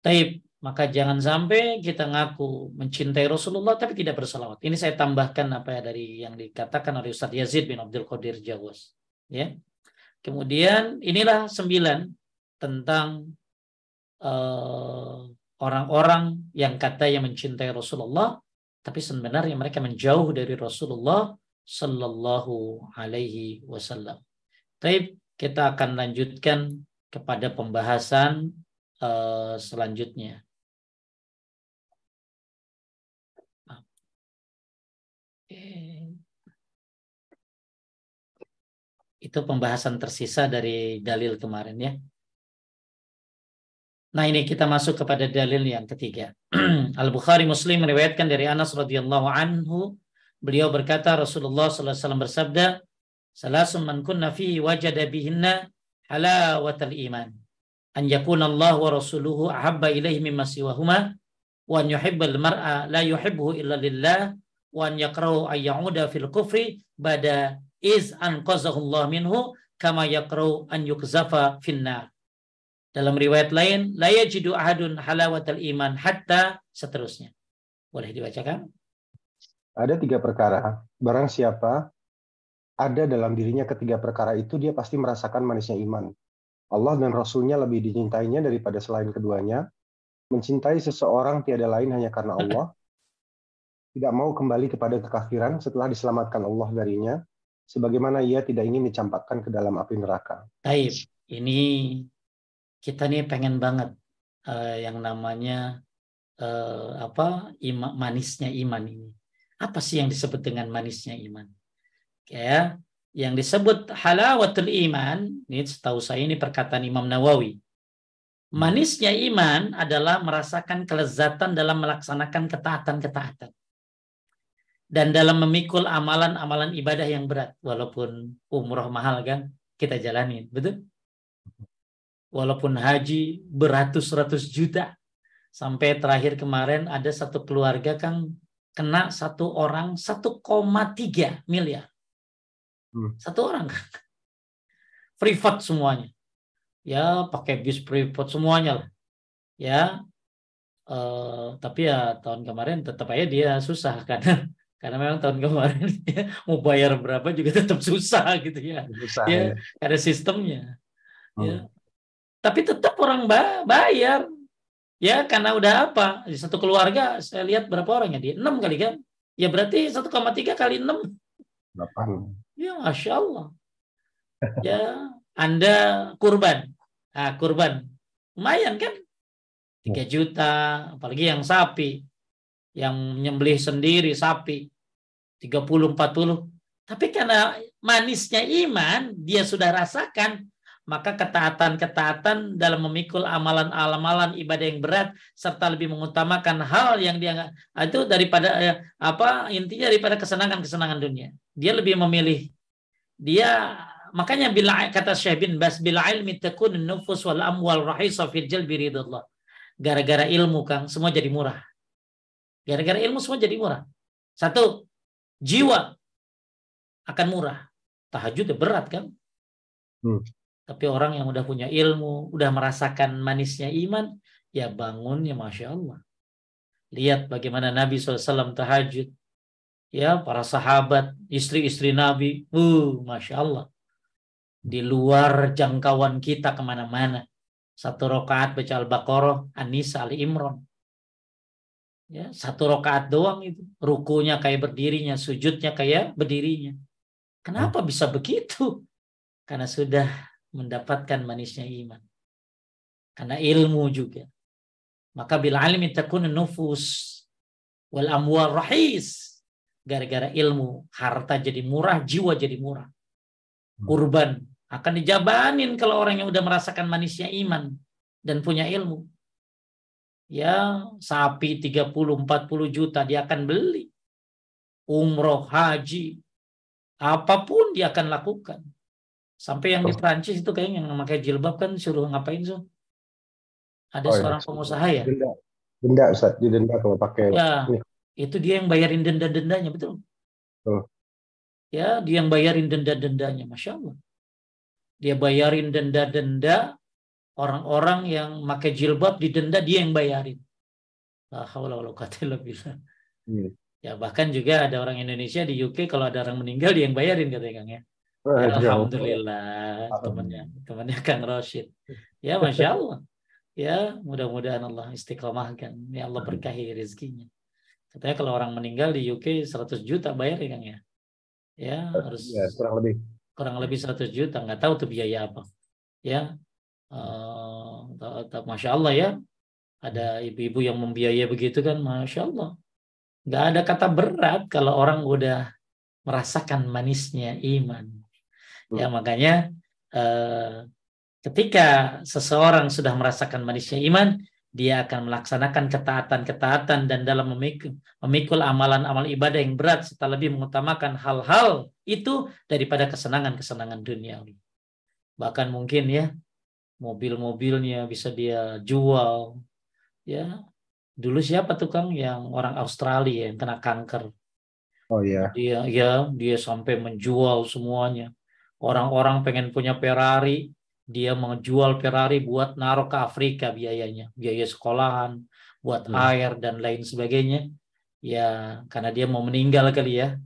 Taib maka jangan sampai kita ngaku mencintai Rasulullah tapi tidak bersalawat. Ini saya tambahkan apa ya dari yang dikatakan oleh Ustaz Yazid bin Abdul Qadir Jawas. Ya. Kemudian inilah sembilan tentang eh, orang-orang yang kata yang mencintai Rasulullah tapi sebenarnya mereka menjauh dari Rasulullah Sallallahu Alaihi Wasallam. Tapi kita akan lanjutkan kepada pembahasan uh, selanjutnya. Itu pembahasan tersisa dari dalil kemarin ya. Nah ini kita masuk kepada dalil yang ketiga. Al Bukhari Muslim meriwayatkan dari Anas radhiyallahu anhu beliau berkata Rasulullah SAW bersabda Salasun man kunna fihi wajada bihinna halawatal iman an yakuna Allah wa rasuluhu ahabba ilaihi mimma siwahuma wa an yuhibbal mar'a la yuhibbuhu illa lillah wa an yakrahu an ya'uda fil kufri bada iz anqazahu Allah minhu kama yakrahu an yukzafa finnar dalam riwayat lain, la yajidu ahadun halawatal iman hatta seterusnya. Boleh dibacakan? Ada tiga perkara. Barang siapa ada dalam dirinya ketiga perkara itu, dia pasti merasakan manisnya iman. Allah dan Rasulnya lebih dicintainya daripada selain keduanya. Mencintai seseorang tiada lain hanya karena Allah. Tidak mau kembali kepada kekafiran setelah diselamatkan Allah darinya. Sebagaimana ia tidak ingin dicampakkan ke dalam api neraka. Taib. Ini kita nih pengen banget uh, yang namanya uh, apa ima, manisnya iman ini. Apa sih yang disebut dengan manisnya iman? Ya, yang disebut halawatul iman, ini setahu saya ini perkataan Imam Nawawi. Manisnya iman adalah merasakan kelezatan dalam melaksanakan ketaatan-ketaatan. Dan dalam memikul amalan-amalan ibadah yang berat. Walaupun umroh mahal kan, kita jalanin. Betul? walaupun haji beratus-ratus juta. Sampai terakhir kemarin ada satu keluarga kan kena satu orang 1,3 miliar. Hmm. Satu orang kan. Privat semuanya. Ya pakai bis privat semuanya lah. Ya. Uh, tapi ya tahun kemarin tetap aja dia susah karena karena memang tahun kemarin ya, mau bayar berapa juga tetap susah gitu ya. Susah, ya, ya. Ada sistemnya. Ya. Hmm. Ya tapi tetap orang bayar. Ya karena udah apa? Di satu keluarga saya lihat berapa orang ya? Di enam kali kan? Ya berarti 1,3 kali enam. Delapan. Ya masya Allah. Ya anda kurban. Ah kurban. Lumayan kan? Tiga juta apalagi yang sapi yang menyembelih sendiri sapi 30 40 tapi karena manisnya iman dia sudah rasakan maka ketaatan-ketaatan dalam memikul amalan-amalan ibadah yang berat serta lebih mengutamakan hal yang dia itu daripada eh, apa intinya daripada kesenangan-kesenangan dunia. Dia lebih memilih dia makanya bila kata Syekh bin Bas bila ilmi takun nufus wal amwal rahisa fil jalbi ridallah. Gara-gara ilmu Kang semua jadi murah. Gara-gara ilmu semua jadi murah. Satu, jiwa akan murah. Tahajud berat kan? Hmm tapi orang yang udah punya ilmu, udah merasakan manisnya iman, ya bangun ya Masya Allah. Lihat bagaimana Nabi SAW tahajud. Ya, para sahabat, istri-istri Nabi, uh, Masya Allah. Di luar jangkauan kita ke mana-mana. Satu rokaat baca Al-Baqarah, An-Nisa, Ali Imran. Ya, satu rokaat doang itu. Rukunya kayak berdirinya, sujudnya kayak berdirinya. Kenapa bisa begitu? Karena sudah mendapatkan manisnya iman. Karena ilmu juga. Maka bila ilmi takun nufus wal amwal rahis. Gara-gara ilmu, harta jadi murah, jiwa jadi murah. Hmm. Kurban akan dijabanin kalau orang yang udah merasakan manisnya iman dan punya ilmu. Ya, sapi 30 40 juta dia akan beli. Umroh, haji, apa pun dia akan lakukan. Sampai yang di Prancis itu kayaknya yang pakai jilbab kan suruh ngapain so? Ada oh, iya. seorang pengusaha ya? Denda, denda Ustaz, didenda kalau pakai. Ya, ini. itu dia yang bayarin denda-dendanya betul. Oh. Ya, dia yang bayarin denda-dendanya, masya Allah. Dia bayarin denda-denda orang-orang yang pakai jilbab didenda dia yang bayarin. Hmm. Ya bahkan juga ada orang Indonesia di UK kalau ada orang meninggal dia yang bayarin katanya Kang ya. Ya, Alhamdulillah temannya temannya Kang Rashid. Ya masya Allah. Ya mudah-mudahan Allah istiqomahkan. Ya Allah berkahi rezekinya. Katanya kalau orang meninggal di UK 100 juta bayar ya Kang ya. Ya harus ya, kurang lebih kurang lebih 100 juta nggak tahu tuh biaya apa. Ya uh, masya Allah ya ada ibu-ibu yang membiayai begitu kan masya Allah. Nggak ada kata berat kalau orang udah merasakan manisnya iman. Ya makanya eh, ketika seseorang sudah merasakan manisnya iman, dia akan melaksanakan ketaatan-ketaatan dan dalam memikul, memikul amalan-amal ibadah yang berat serta lebih mengutamakan hal-hal itu daripada kesenangan-kesenangan duniawi. Bahkan mungkin ya mobil-mobilnya bisa dia jual ya. Dulu siapa tukang yang orang Australia yang kena kanker. Oh iya. Dia ya dia sampai menjual semuanya. Orang-orang pengen punya Ferrari, dia menjual Ferrari buat naruh ke Afrika biayanya, biaya sekolahan, buat hmm. air dan lain sebagainya. Ya, karena dia mau meninggal kali ya.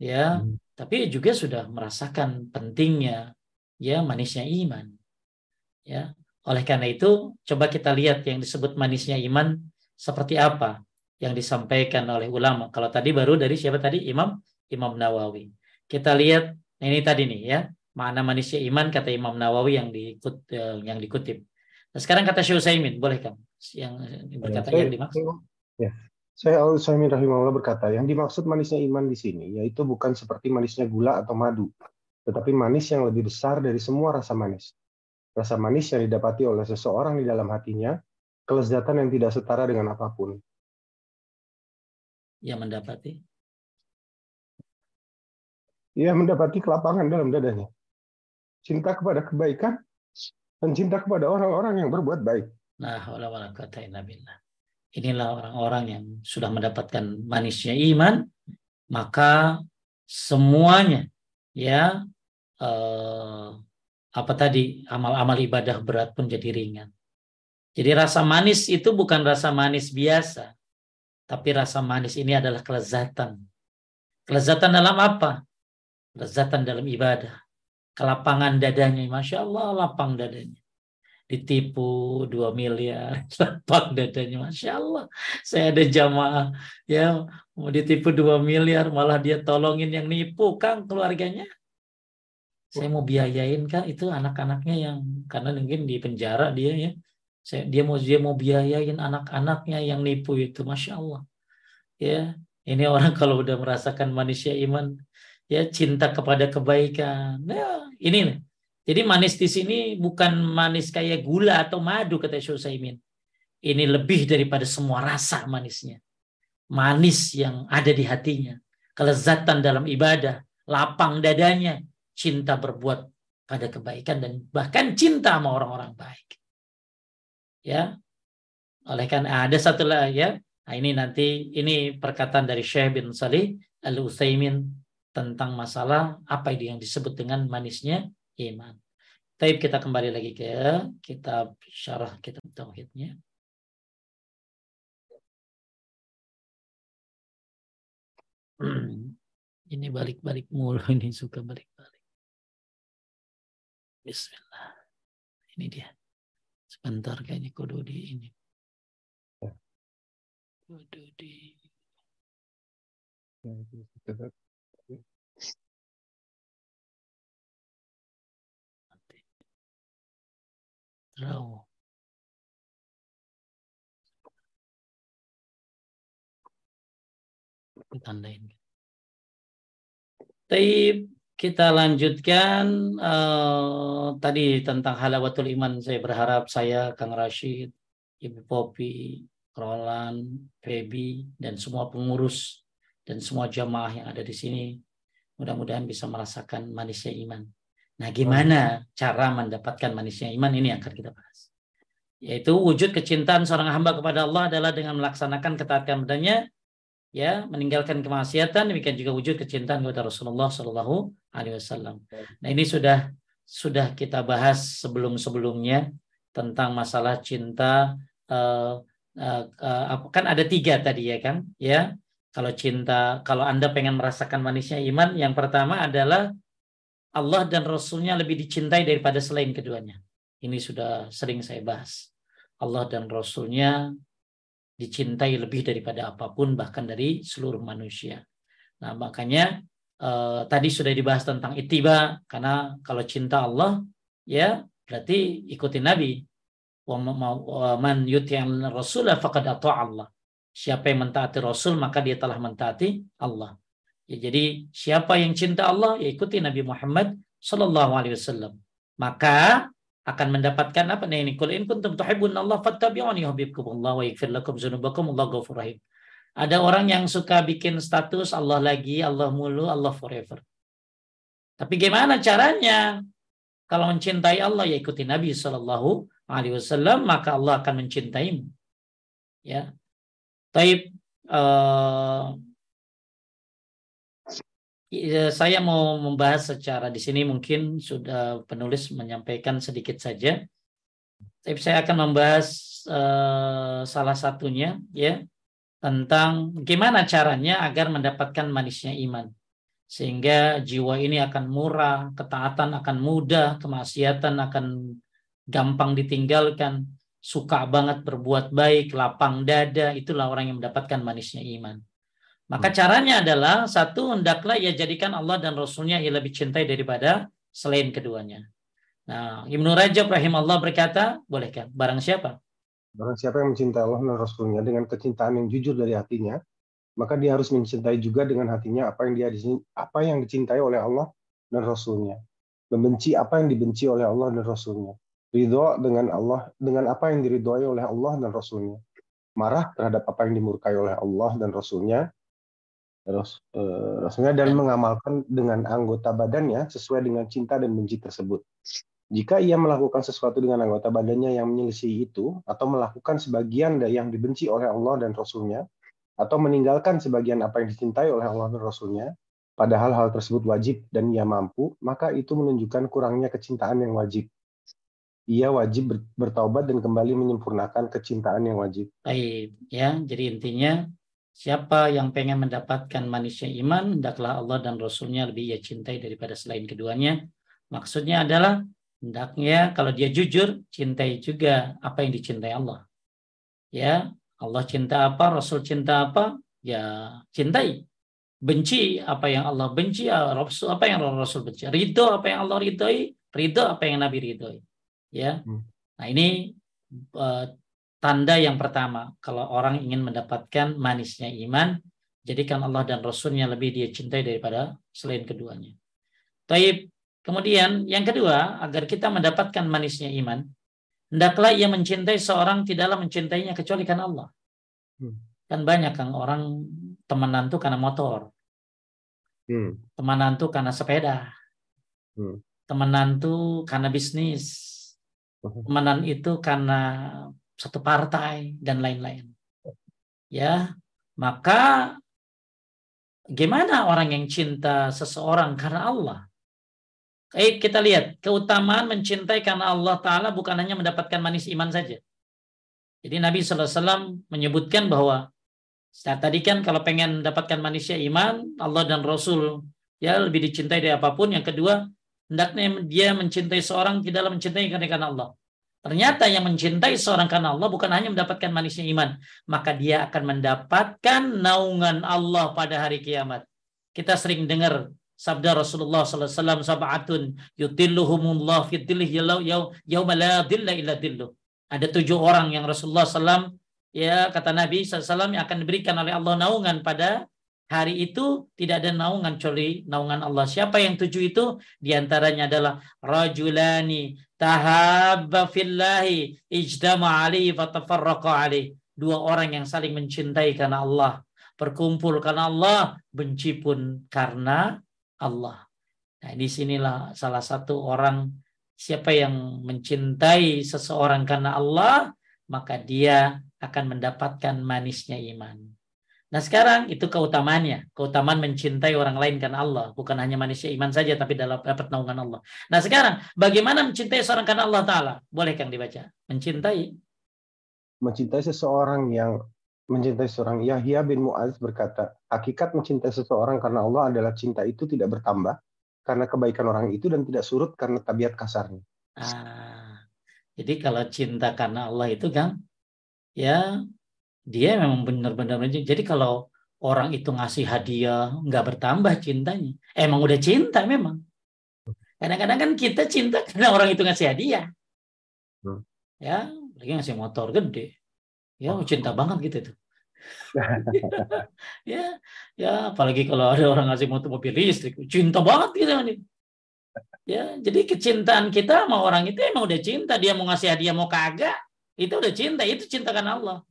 Ya, hmm. tapi juga sudah merasakan pentingnya ya manisnya iman. Ya. Oleh karena itu, coba kita lihat yang disebut manisnya iman seperti apa yang disampaikan oleh ulama. Kalau tadi baru dari siapa tadi? Imam Imam Nawawi. Kita lihat ini tadi nih ya makna manisnya iman kata Imam Nawawi yang diikut eh, yang dikutip. Nah, sekarang kata Syekh Utsaimin, boleh kan? Yang berkata ya, yang dimaksud. Ya. Saya Utsaimin rahimahullah berkata, yang dimaksud manisnya iman di sini yaitu bukan seperti manisnya gula atau madu, tetapi manis yang lebih besar dari semua rasa manis. Rasa manis yang didapati oleh seseorang di dalam hatinya, kelezatan yang tidak setara dengan apa pun. Yang mendapati? Ia mendapati kelapangan dalam dadanya cinta kepada kebaikan, dan cinta kepada orang-orang yang berbuat baik. Nah, Inilah orang-orang yang sudah mendapatkan manisnya iman, maka semuanya ya eh, apa tadi amal-amal ibadah berat pun jadi ringan. Jadi rasa manis itu bukan rasa manis biasa, tapi rasa manis ini adalah kelezatan. Kelezatan dalam apa? Kelezatan dalam ibadah kelapangan dadanya. Masya Allah lapang dadanya. Ditipu 2 miliar, lapang dadanya. Masya Allah. Saya ada jamaah ya mau ditipu 2 miliar malah dia tolongin yang nipu Kang keluarganya. Saya mau biayain kan itu anak-anaknya yang karena mungkin di penjara dia ya. Saya, dia mau dia mau biayain anak-anaknya yang nipu itu, masya Allah. Ya, ini orang kalau udah merasakan manusia iman, ya cinta kepada kebaikan. Ya, ini nih. Jadi manis di sini bukan manis kayak gula atau madu kata Syusaimin. Ini lebih daripada semua rasa manisnya. Manis yang ada di hatinya. Kelezatan dalam ibadah. Lapang dadanya. Cinta berbuat pada kebaikan dan bahkan cinta sama orang-orang baik. Ya. Oleh karena ada satu lagi ya. Nah, ini nanti ini perkataan dari Syekh bin Salih Al-Utsaimin tentang masalah apa yang disebut dengan manisnya iman. Tapi kita kembali lagi ke kitab syarah kitab tauhidnya. ini balik-balik mulu ini suka balik-balik. Bismillah. Ini dia. Sebentar kayaknya kudu di ini. Kudu di Raw. Tandain. Taib kita lanjutkan uh, tadi tentang halawatul iman. Saya berharap saya Kang Rashid, Ibu Popi, Roland, Feby, dan semua pengurus dan semua jamaah yang ada di sini mudah-mudahan bisa merasakan manisnya iman. Nah, gimana cara mendapatkan manisnya iman ini yang akan kita bahas. Yaitu wujud kecintaan seorang hamba kepada Allah adalah dengan melaksanakan ketaatan badannya, ya, meninggalkan kemaksiatan, demikian juga wujud kecintaan kepada Rasulullah Shallallahu Alaihi Wasallam. Nah, ini sudah sudah kita bahas sebelum-sebelumnya tentang masalah cinta. Uh, uh, uh, kan ada tiga tadi ya kan, ya. Kalau cinta, kalau anda pengen merasakan manisnya iman, yang pertama adalah Allah dan Rasulnya lebih dicintai daripada selain keduanya. Ini sudah sering saya bahas. Allah dan Rasulnya dicintai lebih daripada apa pun, bahkan dari seluruh manusia. Nah makanya eh, tadi sudah dibahas tentang itiba, karena kalau cinta Allah, ya berarti ikuti Nabi. Man yuti'an rasulah faqad Allah. Siapa yang mentaati Rasul, maka dia telah mentaati Allah. Ya, jadi siapa yang cinta Allah ya ikuti Nabi Muhammad Sallallahu Alaihi Wasallam. Maka akan mendapatkan apa nih ini kul in kuntum Allah fattabi'uni yuhibbukumullah wa yaghfir lakum dzunubakum wallahu ghafurur rahim. Ada orang yang suka bikin status Allah lagi, Allah mulu, Allah forever. Tapi gimana caranya? Kalau mencintai Allah ya ikuti Nabi Shallallahu Alaihi Wasallam maka Allah akan mencintaimu. Ya, Taib. Uh, saya mau membahas secara di sini mungkin sudah penulis menyampaikan sedikit saja. Tapi saya akan membahas uh, salah satunya ya tentang gimana caranya agar mendapatkan manisnya iman. Sehingga jiwa ini akan murah, ketaatan akan mudah, kemaksiatan akan gampang ditinggalkan, suka banget berbuat baik, lapang dada, itulah orang yang mendapatkan manisnya iman. Maka hmm. caranya adalah satu hendaklah ia jadikan Allah dan Rasulnya ia lebih cintai daripada selain keduanya. Nah, Ibnu Rajab rahimahullah berkata, bolehkah? Barang siapa? Barang siapa yang mencintai Allah dan Rasulnya dengan kecintaan yang jujur dari hatinya, maka dia harus mencintai juga dengan hatinya apa yang dia apa yang dicintai oleh Allah dan Rasulnya. Membenci apa yang dibenci oleh Allah dan Rasulnya. Ridho dengan Allah dengan apa yang diridhoi oleh Allah dan Rasulnya. Marah terhadap apa yang dimurkai oleh Allah dan Rasulnya terus uh, Rasulnya dan mengamalkan dengan anggota badannya sesuai dengan cinta dan benci tersebut. Jika ia melakukan sesuatu dengan anggota badannya yang menyelisih itu, atau melakukan sebagian yang dibenci oleh Allah dan Rasulnya, atau meninggalkan sebagian apa yang dicintai oleh Allah dan Rasulnya, padahal hal tersebut wajib dan ia mampu, maka itu menunjukkan kurangnya kecintaan yang wajib. Ia wajib bertaubat dan kembali menyempurnakan kecintaan yang wajib. Baik, ya. Jadi intinya Siapa yang pengen mendapatkan manisnya iman, hendaklah Allah dan Rasulnya lebih ia cintai daripada selain keduanya. Maksudnya adalah hendaknya kalau dia jujur, cintai juga apa yang dicintai Allah. Ya, Allah cinta apa, Rasul cinta apa, ya cintai. Benci apa yang Allah benci, ya, Rasul apa yang Rasul benci. Ridho apa yang Allah ridhoi, ridho apa yang Nabi ridhoi. Ya. Hmm. Nah, ini uh, Tanda yang pertama, kalau orang ingin mendapatkan manisnya iman, jadikan Allah dan Rasulnya lebih dia cintai daripada selain keduanya. Taib. Kemudian yang kedua, agar kita mendapatkan manisnya iman, hendaklah ia mencintai seorang tidaklah mencintainya kecuali karena Allah. Hmm. Kan banyak kan orang temenan tuh karena motor. Hmm. Temenan tuh karena sepeda. Hmm. Temenan tuh karena bisnis. Hmm. Temenan itu karena satu partai dan lain-lain. Ya, maka gimana orang yang cinta seseorang karena Allah? Baik, kita lihat keutamaan mencintai karena Allah Taala bukan hanya mendapatkan manis iman saja. Jadi Nabi SAW menyebutkan bahwa saat tadi kan kalau pengen mendapatkan manisnya iman, Allah dan Rasul ya lebih dicintai dari apa pun. Yang kedua, hendaknya dia mencintai seorang tidaklah mencintai karena Allah. Ternyata yang mencintai seorang karena Allah bukan hanya mendapatkan manisnya iman, maka dia akan mendapatkan naungan Allah pada hari kiamat. Kita sering dengar sabda Rasulullah sallallahu alaihi wasallam sab'atun yutilluhumullah fi dhillih yauma la illa. Ada tujuh orang yang Rasulullah SAW ya kata Nabi SAW yang akan diberikan oleh Allah naungan pada hari itu tidak ada naungan kecuali naungan Allah. Siapa yang tujuh itu? Di antaranya adalah rajulani tahabba fillahi ijtama alaihi fatafarraqa alaihi. Dua orang yang saling mencintai karena Allah, berkumpul karena Allah, benci pun karena Allah. Nah, di sinilah salah satu orang siapa yang mencintai seseorang karena Allah, maka dia akan mendapatkan manisnya iman. Nah sekarang itu keutamaannya. Keutamaan mencintai orang lain karena Allah. Bukan hanya manusia iman saja tapi dalam dapat naungan Allah. Nah sekarang bagaimana mencintai seorang karena Allah Ta'ala? Boleh Kang dibaca. Mencintai. Mencintai seseorang yang mencintai seorang Yahya bin Mu'az berkata, hakikat mencintai seseorang karena Allah adalah cinta itu tidak bertambah karena kebaikan orang itu dan tidak surut karena tabiat kasarnya. Ah, jadi kalau cinta karena Allah itu kan ya dia memang benar-benar jadi kalau orang itu ngasih hadiah nggak bertambah cintanya emang udah cinta memang kadang-kadang kan kita cinta karena orang itu ngasih hadiah hmm. ya lagi ngasih motor gede ya oh. cinta banget gitu tuh ya ya apalagi kalau ada orang ngasih motor mobil listrik cinta banget gitu nih Ya, jadi kecintaan kita sama orang itu emang udah cinta. Dia mau ngasih hadiah mau kagak, itu udah cinta. Itu cinta karena Allah.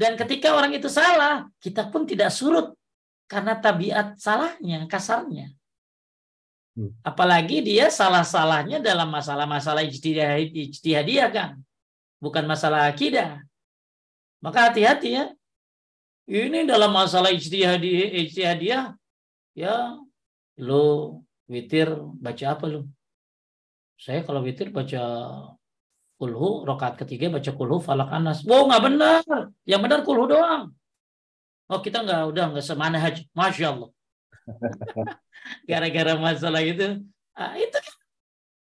Dan ketika orang itu salah, kita pun tidak surut karena tabiat salahnya, kasarnya. Hmm. Apalagi dia salah-salahnya dalam masalah-masalah ijtihadiyah kan. Bukan masalah akidah. Maka hati-hati ya. Ini dalam masalah ijtihadiyah, ijtihadiyah ya lo witir baca apa lu? Saya kalau witir baca kulhu, rokaat ketiga baca kulhu, falak anas. Wow, nggak benar. Yang benar kulhu doang. Oh kita nggak udah nggak semana haji. Masya Allah. Gara-gara masalah itu, ah, itu kan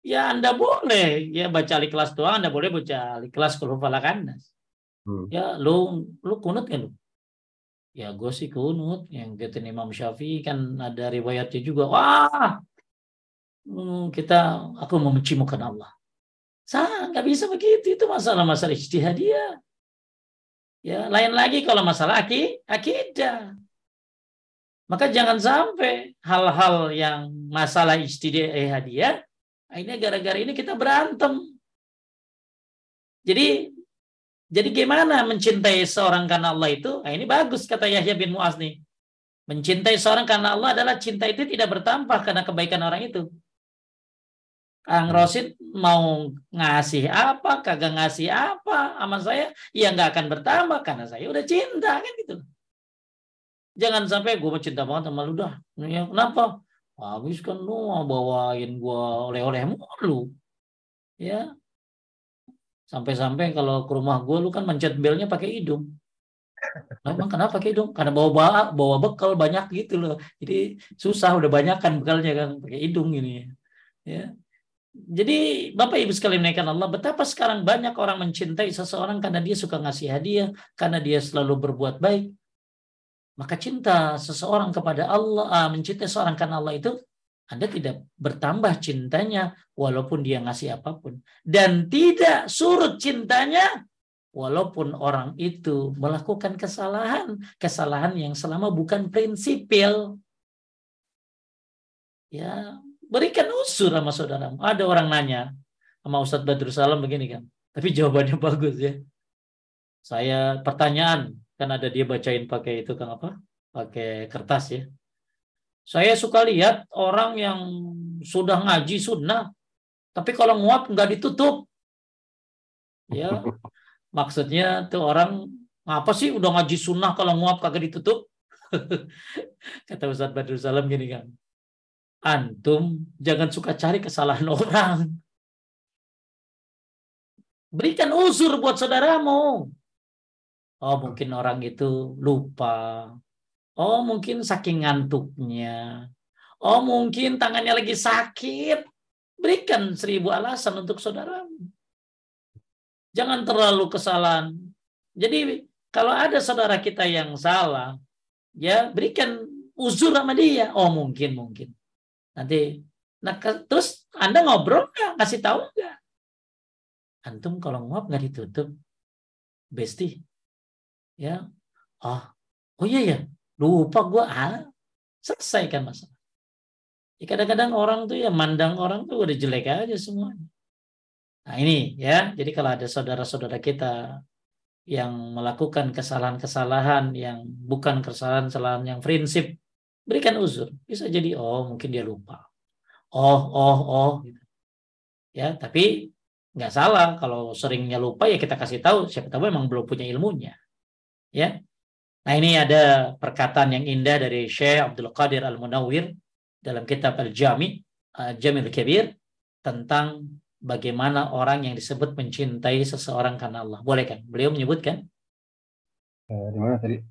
ya Anda boleh ya baca di kelas doang, Anda boleh baca di kelas kulhu falak anas. Hmm. Ya lu lu kunut kan lu? Ya gue sih kunut. Yang kata Imam Syafi'i kan ada riwayatnya juga. Wah Hmm, kita aku membenci muka Allah. Sah, nggak bisa begitu. Itu masalah-masalah ijtihadiyah. Ya, lain lagi kalau masalah aki, akidah. Maka jangan sampai hal-hal yang masalah ijtihadiyah, akhirnya gara-gara ini kita berantem. Jadi jadi gimana mencintai seorang karena Allah itu? Nah, ini bagus kata Yahya bin Muaz nih. Mencintai seorang karena Allah adalah cinta itu tidak bertambah karena kebaikan orang itu. Kang hmm. Rosid mau ngasih apa, kagak ngasih apa sama saya, ya nggak akan bertambah karena saya udah cinta kan gitu. Jangan sampai gue cinta banget sama lu dah. Ya, kenapa? Habis kan lu mau bawain gue oleh-oleh mulu. Ya. Sampai-sampai kalau ke rumah gue lu kan mencet belnya pakai hidung. Emang kenapa pakai hidung? Karena bawa bawa, bawa bekal banyak gitu loh. Jadi susah udah banyak kan bekalnya kan pakai hidung ini. Ya. Jadi Bapak Ibu sekalian menaikkan Allah, betapa sekarang banyak orang mencintai seseorang karena dia suka ngasih hadiah, karena dia selalu berbuat baik. Maka cinta seseorang kepada Allah, uh, mencintai seseorang karena Allah itu, Anda tidak bertambah cintanya walaupun dia ngasih apa pun. Dan tidak surut cintanya walaupun orang itu melakukan kesalahan. Kesalahan yang selama bukan prinsipil. Ya, berikan unsur sama saudaramu. Ada orang nanya sama Ustadz Badrul Salam begini kan. Tapi jawabannya bagus ya. Saya pertanyaan kan ada dia bacain pakai itu kan apa? Pakai kertas ya. Saya suka lihat orang yang sudah ngaji sunnah, tapi kalau nguap nggak ditutup. Ya, maksudnya tuh orang apa sih udah ngaji sunnah kalau nguap kagak ditutup? Kata Ustadz Badrul Salam gini kan, antum jangan suka cari kesalahan orang. Berikan uzur buat saudaramu. Oh, mungkin orang itu lupa. Oh, mungkin saking ngantuknya. Oh, mungkin tangannya lagi sakit. Berikan seribu alasan untuk saudaramu. Jangan terlalu kesalahan. Jadi, kalau ada saudara kita yang salah, ya berikan uzur sama dia. Oh, mungkin, mungkin. Nanti nah terus Anda ngobrol nggak? Kasih tahu nggak? Antum kalau nguap nggak ditutup, besti. Ya, oh, oh iya ya, lupa gue ah, selesaikan masalah. Ya, kadang-kadang orang tuh ya mandang orang tuh udah jelek aja semuanya. Nah ini ya, jadi kalau ada saudara-saudara kita yang melakukan kesalahan-kesalahan yang bukan kesalahan-kesalahan yang prinsip berikan uzur. Bisa jadi oh mungkin dia lupa. Oh oh oh gitu. Ya, tapi nggak salah kalau seringnya lupa ya kita kasih tahu siapa tahu memang belum punya ilmunya. Ya. Nah, ini ada perkataan yang indah dari Syekh Abdul Qadir Al-Munawwir dalam kitab Al-Jami, uh, Jamil Kabir tentang bagaimana orang yang disebut mencintai seseorang karena Allah. Boleh kan? Beliau menyebutkan? Eh, di mana tadi?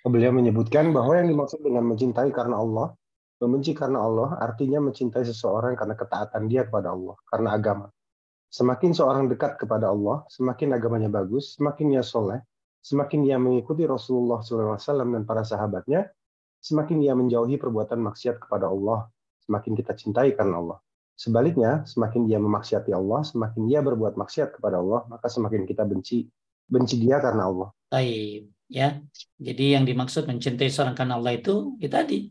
Beliau menyebutkan bahwa yang dimaksud dengan mencintai karena Allah, membenci karena Allah artinya mencintai seseorang karena ketaatan dia kepada Allah, karena agama. Semakin seorang dekat kepada Allah, semakin agamanya bagus, semakin ia soleh, semakin ia mengikuti Rasulullah SAW dan para sahabatnya, semakin ia menjauhi perbuatan maksiat kepada Allah, semakin kita cintai karena Allah. Sebaliknya, semakin dia memaksiati Allah, semakin ia berbuat maksiat kepada Allah, maka semakin kita benci benci dia karena Allah. Baik ya jadi yang dimaksud mencintai seorang karena Allah itu ya tadi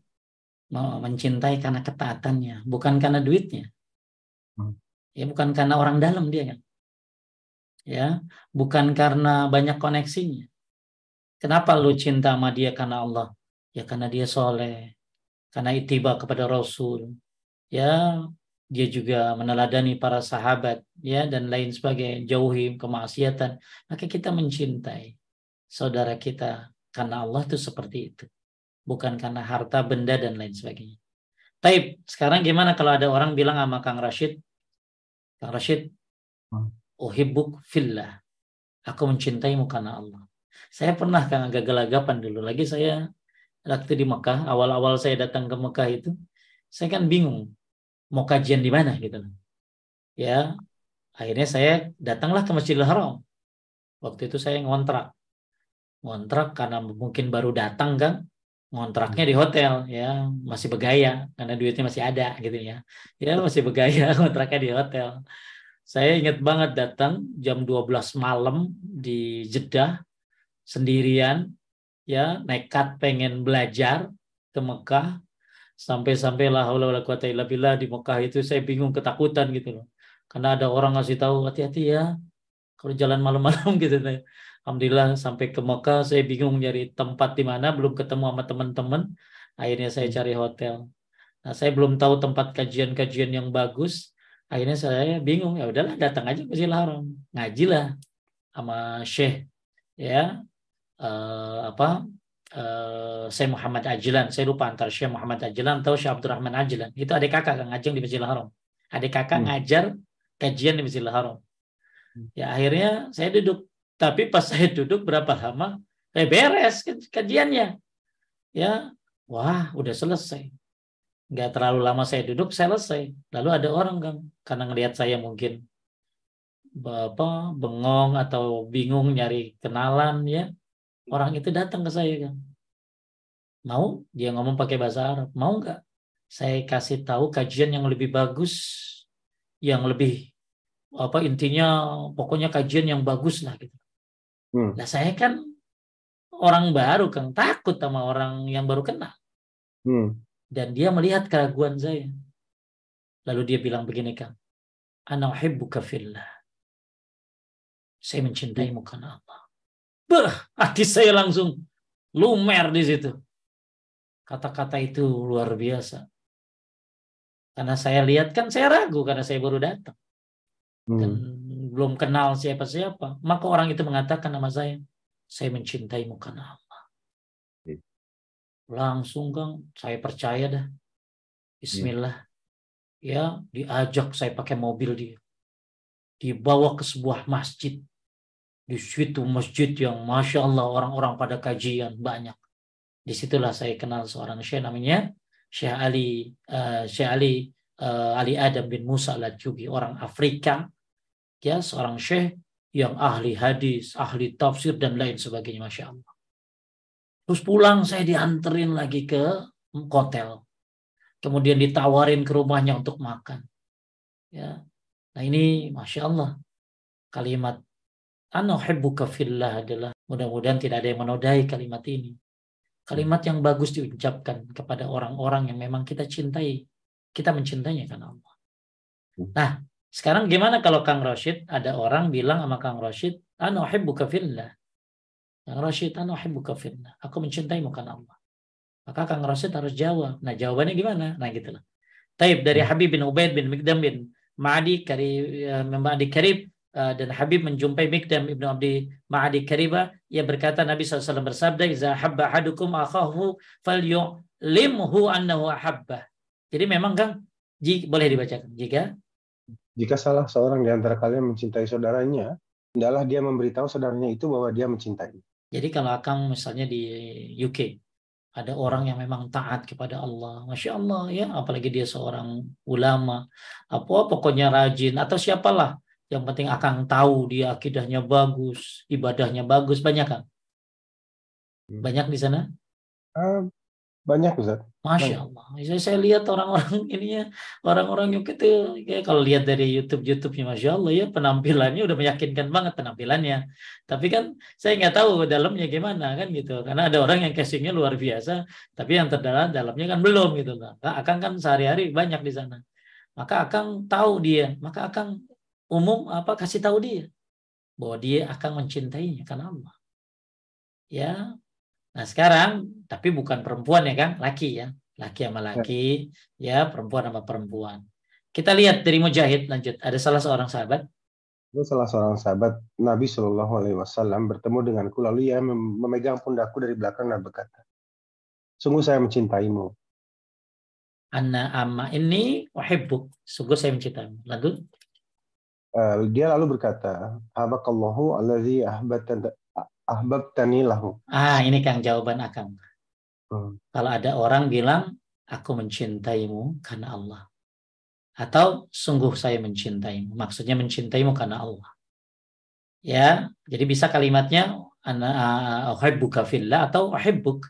mencintai karena ketaatannya bukan karena duitnya Hmm. Ya bukan karena orang dalam dia kan. Ya, bukan karena banyak koneksinya. Kenapa lu cinta sama dia karena Allah? Ya karena dia soleh, karena itiba kepada Rasul. Ya, dia juga meneladani para sahabat ya dan lain sebagainya jauhi kemaksiatan maka kita mencintai saudara kita karena Allah itu seperti itu. Bukan karena harta benda dan lain sebagainya. Taib sekarang gimana kalau ada orang bilang sama Kang Rashid? Kang Rashid hmm. uhibbuk fillah. Aku mencintaimu karena Allah. Saya pernah Kang agak gelagapan dulu. Lagi saya waktu di Mekah awal-awal saya datang ke Mekah itu saya kan bingung mau kajian di mana gitu. Ya akhirnya saya datanglah ke Masjidil Haram. Waktu itu saya ngontrak ngontrak karena mungkin baru datang kan ngontraknya di hotel ya. Masih bergaya karena duitnya masih ada gitu ya. Ya masih bergaya ngontraknya di hotel. Saya ingat banget datang jam 12 malam di Jeddah sendirian ya. Nekat pengen belajar ke Mekah. Sampai-sampai lah wala quwata illa billah di Mekah itu saya bingung ketakutan gitu loh. Karena ada orang ngasih tahu hati-hati ya kalau jalan malam-malam gitu. Alhamdulillah sampai ke Mekah saya bingung nyari tempat di mana belum ketemu sama teman-teman. Akhirnya saya hmm. cari hotel. Nah, saya belum tahu tempat kajian-kajian yang bagus. Akhirnya saya bingung ya udahlah datang aja ke Masjidil Haram. Ngajilah sama Syekh ya uh, apa uh, saya Muhammad Ajilan, saya lupa antara Syekh Muhammad Ajilan atau Syekh Abdurrahman Ajilan. Itu adik kakak yang ngajeng di Masjidil Haram. Adik kakak hmm. ngajar kajian di Masjidil Haram. Hmm. Ya akhirnya saya duduk. Tapi pas saya duduk berapa lama, saya beres kajiannya. Ya, wah udah selesai. Nggak terlalu lama saya duduk, selesai. Lalu ada orang kan, karena ngelihat saya mungkin apa bengong atau bingung nyari kenalan ya orang itu datang ke saya kan mau dia ngomong pakai bahasa Arab mau nggak saya kasih tahu kajian yang lebih bagus yang lebih apa intinya pokoknya kajian yang bagus lah gitu hmm. nah saya kan orang baru kan takut sama orang yang baru kenal hmm. dan dia melihat keraguan saya lalu dia bilang begini kan ana uhibbuka fillah saya mencintaimu karena Allah Bah, hati saya langsung lumer di situ. Kata-kata itu luar biasa. Karena saya lihat kan saya ragu karena saya baru datang. Dan hmm. Belum kenal siapa-siapa. Maka orang itu mengatakan nama saya, saya mencintaimu karena Allah. Hmm. Langsung Kang, saya percaya dah. Bismillah. Hmm. Ya, diajak saya pakai mobil dia. Dibawa ke sebuah masjid di situ masjid yang masya Allah orang-orang pada kajian banyak. Di situlah saya kenal seorang syekh namanya Syekh Ali uh, Syekh Ali uh, Ali Adam bin Musa al orang Afrika, ya seorang syekh yang ahli hadis, ahli tafsir dan lain sebagainya, masya Allah. Terus pulang saya dianterin lagi ke hotel, kemudian ditawarin ke rumahnya untuk makan. Ya, nah ini masya Allah kalimat Ana uhibbuka fillah adalah mudah-mudahan tidak ada yang menodai kalimat ini. Kalimat yang bagus diucapkan kepada orang-orang yang memang kita cintai. Kita mencintainya karena Allah. Nah, sekarang gimana kalau Kang Rashid ada orang bilang sama Kang Rashid, "Ana uhibbuka fillah." Kang Rashid, "Ana uhibbuka fillah." Aku mencintaimu karena Allah. Maka Kang Rashid harus jawab. Nah, jawabannya gimana? Nah, gitulah. Taib dari Habib bin Ubaid bin Mikdam bin Ma'adi Karib, eh, Ma'adi Karib Eh, dan Habib menjumpai Mikdam Ibnu Abdi Ma'adi Kariba ia berkata Nabi SAW bersabda iza habba ahadukum akhahu falyu'limhu annahu ahabba jadi memang kan boleh dibacakan jika jika salah seorang di antara kalian mencintai saudaranya hendaklah dia memberitahu saudaranya itu bahwa dia mencintai jadi kalau akang misalnya di UK ada orang yang memang taat kepada Allah, masya Allah ya, apalagi dia seorang ulama, apa pokoknya rajin atau siapalah yang penting akan tahu dia akidahnya bagus, ibadahnya bagus, banyak kan? Banyak di sana? Uh, banyak Ustaz. Masya Allah. Saya, saya lihat orang-orang ininya, orang-orang yang itu, ya, kalau lihat dari YouTube YouTube-nya, Masya Allah ya penampilannya udah meyakinkan banget penampilannya. Tapi kan saya nggak tahu dalamnya gimana kan gitu. Karena ada orang yang casingnya luar biasa, tapi yang terdalam dalamnya kan belum gitu. Nah, akan kan sehari-hari banyak di sana. maka akan tahu dia, maka akan umum apa kasih tahu dia bahwa dia akan mencintainya karena Allah. Ya. Nah, sekarang tapi bukan perempuan ya kan, laki ya. Laki sama laki, ya, perempuan sama perempuan. Kita lihat dari Mujahid lanjut. Ada salah seorang sahabat itu salah seorang sahabat Nabi Shallallahu Alaihi Wasallam bertemu denganku lalu ia memegang pundakku dari belakang dan berkata, sungguh saya mencintaimu. Anna amma ini wahibbuk. Sungguh saya mencintaimu. Lalu? Uh, dia lalu berkata, Habakallahu alladhi ahbabtani lahu. Ah, ini Kang jawaban Akang. Hmm. Kalau ada orang bilang, aku mencintaimu karena Allah atau sungguh saya mencintaimu. Maksudnya mencintaimu karena Allah. Ya, jadi bisa kalimatnya ana uhibbuka fillah atau uhibbuk.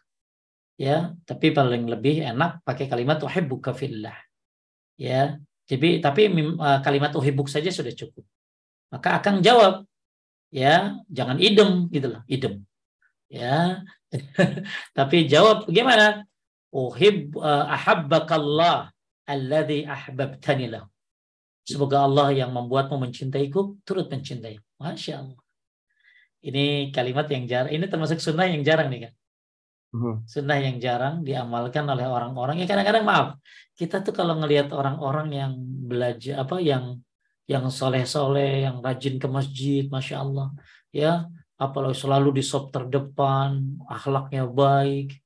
Ya, tapi paling lebih enak pakai kalimat uhibbuka fillah. Ya, jadi tapi kalimat uhibbuk saja sudah cukup. Maka akan jawab ya, jangan idem gitu loh, idem. Ya. tapi jawab gimana? Uhib uh, ahabbakallah alladhi ahbabtani lahu. Semoga Allah yang membuatmu mencintaiku turut mencintai. Masya Allah. Ini kalimat yang jarang. Ini termasuk sunnah yang jarang nih kan. Mhm. Sunnah yang jarang diamalkan oleh orang-orang. Ya kadang-kadang maaf. Kita tuh kalau ngelihat orang-orang yang belajar apa yang yang soleh-soleh, yang rajin ke masjid, masya Allah, ya, apalagi selalu di sop terdepan, akhlaknya baik,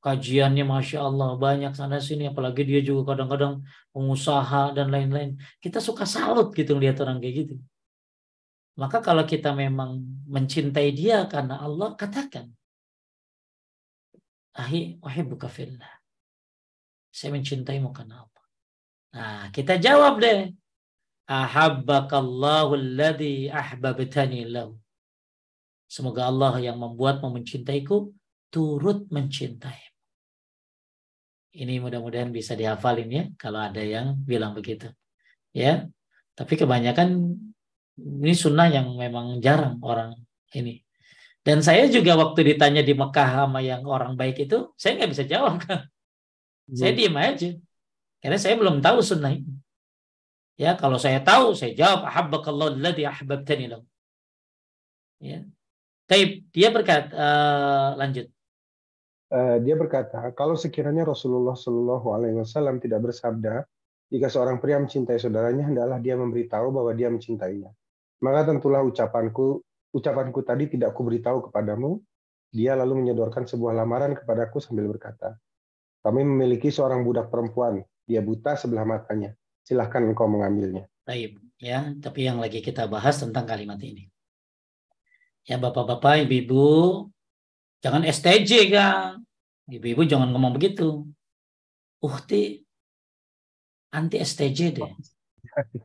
kajiannya masya Allah banyak sana sini. Apalagi dia juga kadang-kadang pengusaha dan lain-lain. Kita suka salut gitu lihat orang kayak gitu. Maka kalau kita memang mencintai dia karena Allah katakan ahi buka fillah. Saya mencintaimu karena apa nah kita jawab deh ahabbakallahu alladhi ahbabtani lahu semoga Allah yang membuatmu mencintaiku turut mencintai ini mudah-mudahan bisa dihafalin ya kalau ada yang bilang begitu. Ya. Tapi kebanyakan ini sunnah yang memang jarang orang ini. Dan saya juga waktu ditanya di Mekah sama yang orang baik itu, saya nggak bisa jawab kan. Hmm. Saya diam aja. Karena saya belum tahu sunnah ini. Ya, kalau saya tahu, saya jawab ahabbakallahu alladhi ahbabtani lahu. Ya. Taib, dia berkata uh, lanjut. Eh, dia berkata, kalau sekiranya Rasulullah Shallallahu Alaihi Wasallam tidak bersabda, jika seorang pria mencintai saudaranya, hendaklah dia memberitahu bahwa dia mencintainya. Maka tentulah ucapanku, ucapanku tadi tidak kuberitahu kepadamu. Dia lalu menyodorkan sebuah lamaran kepadaku sambil berkata, kami memiliki seorang budak perempuan, dia buta sebelah matanya. Silahkan engkau mengambilnya. Baik, ya. Tapi yang lagi kita bahas tentang kalimat ini. Ya, bapak-bapak, ibu-ibu, Jangan STJ kan. Ibu-ibu jangan ngomong begitu. Uhti anti STJ deh.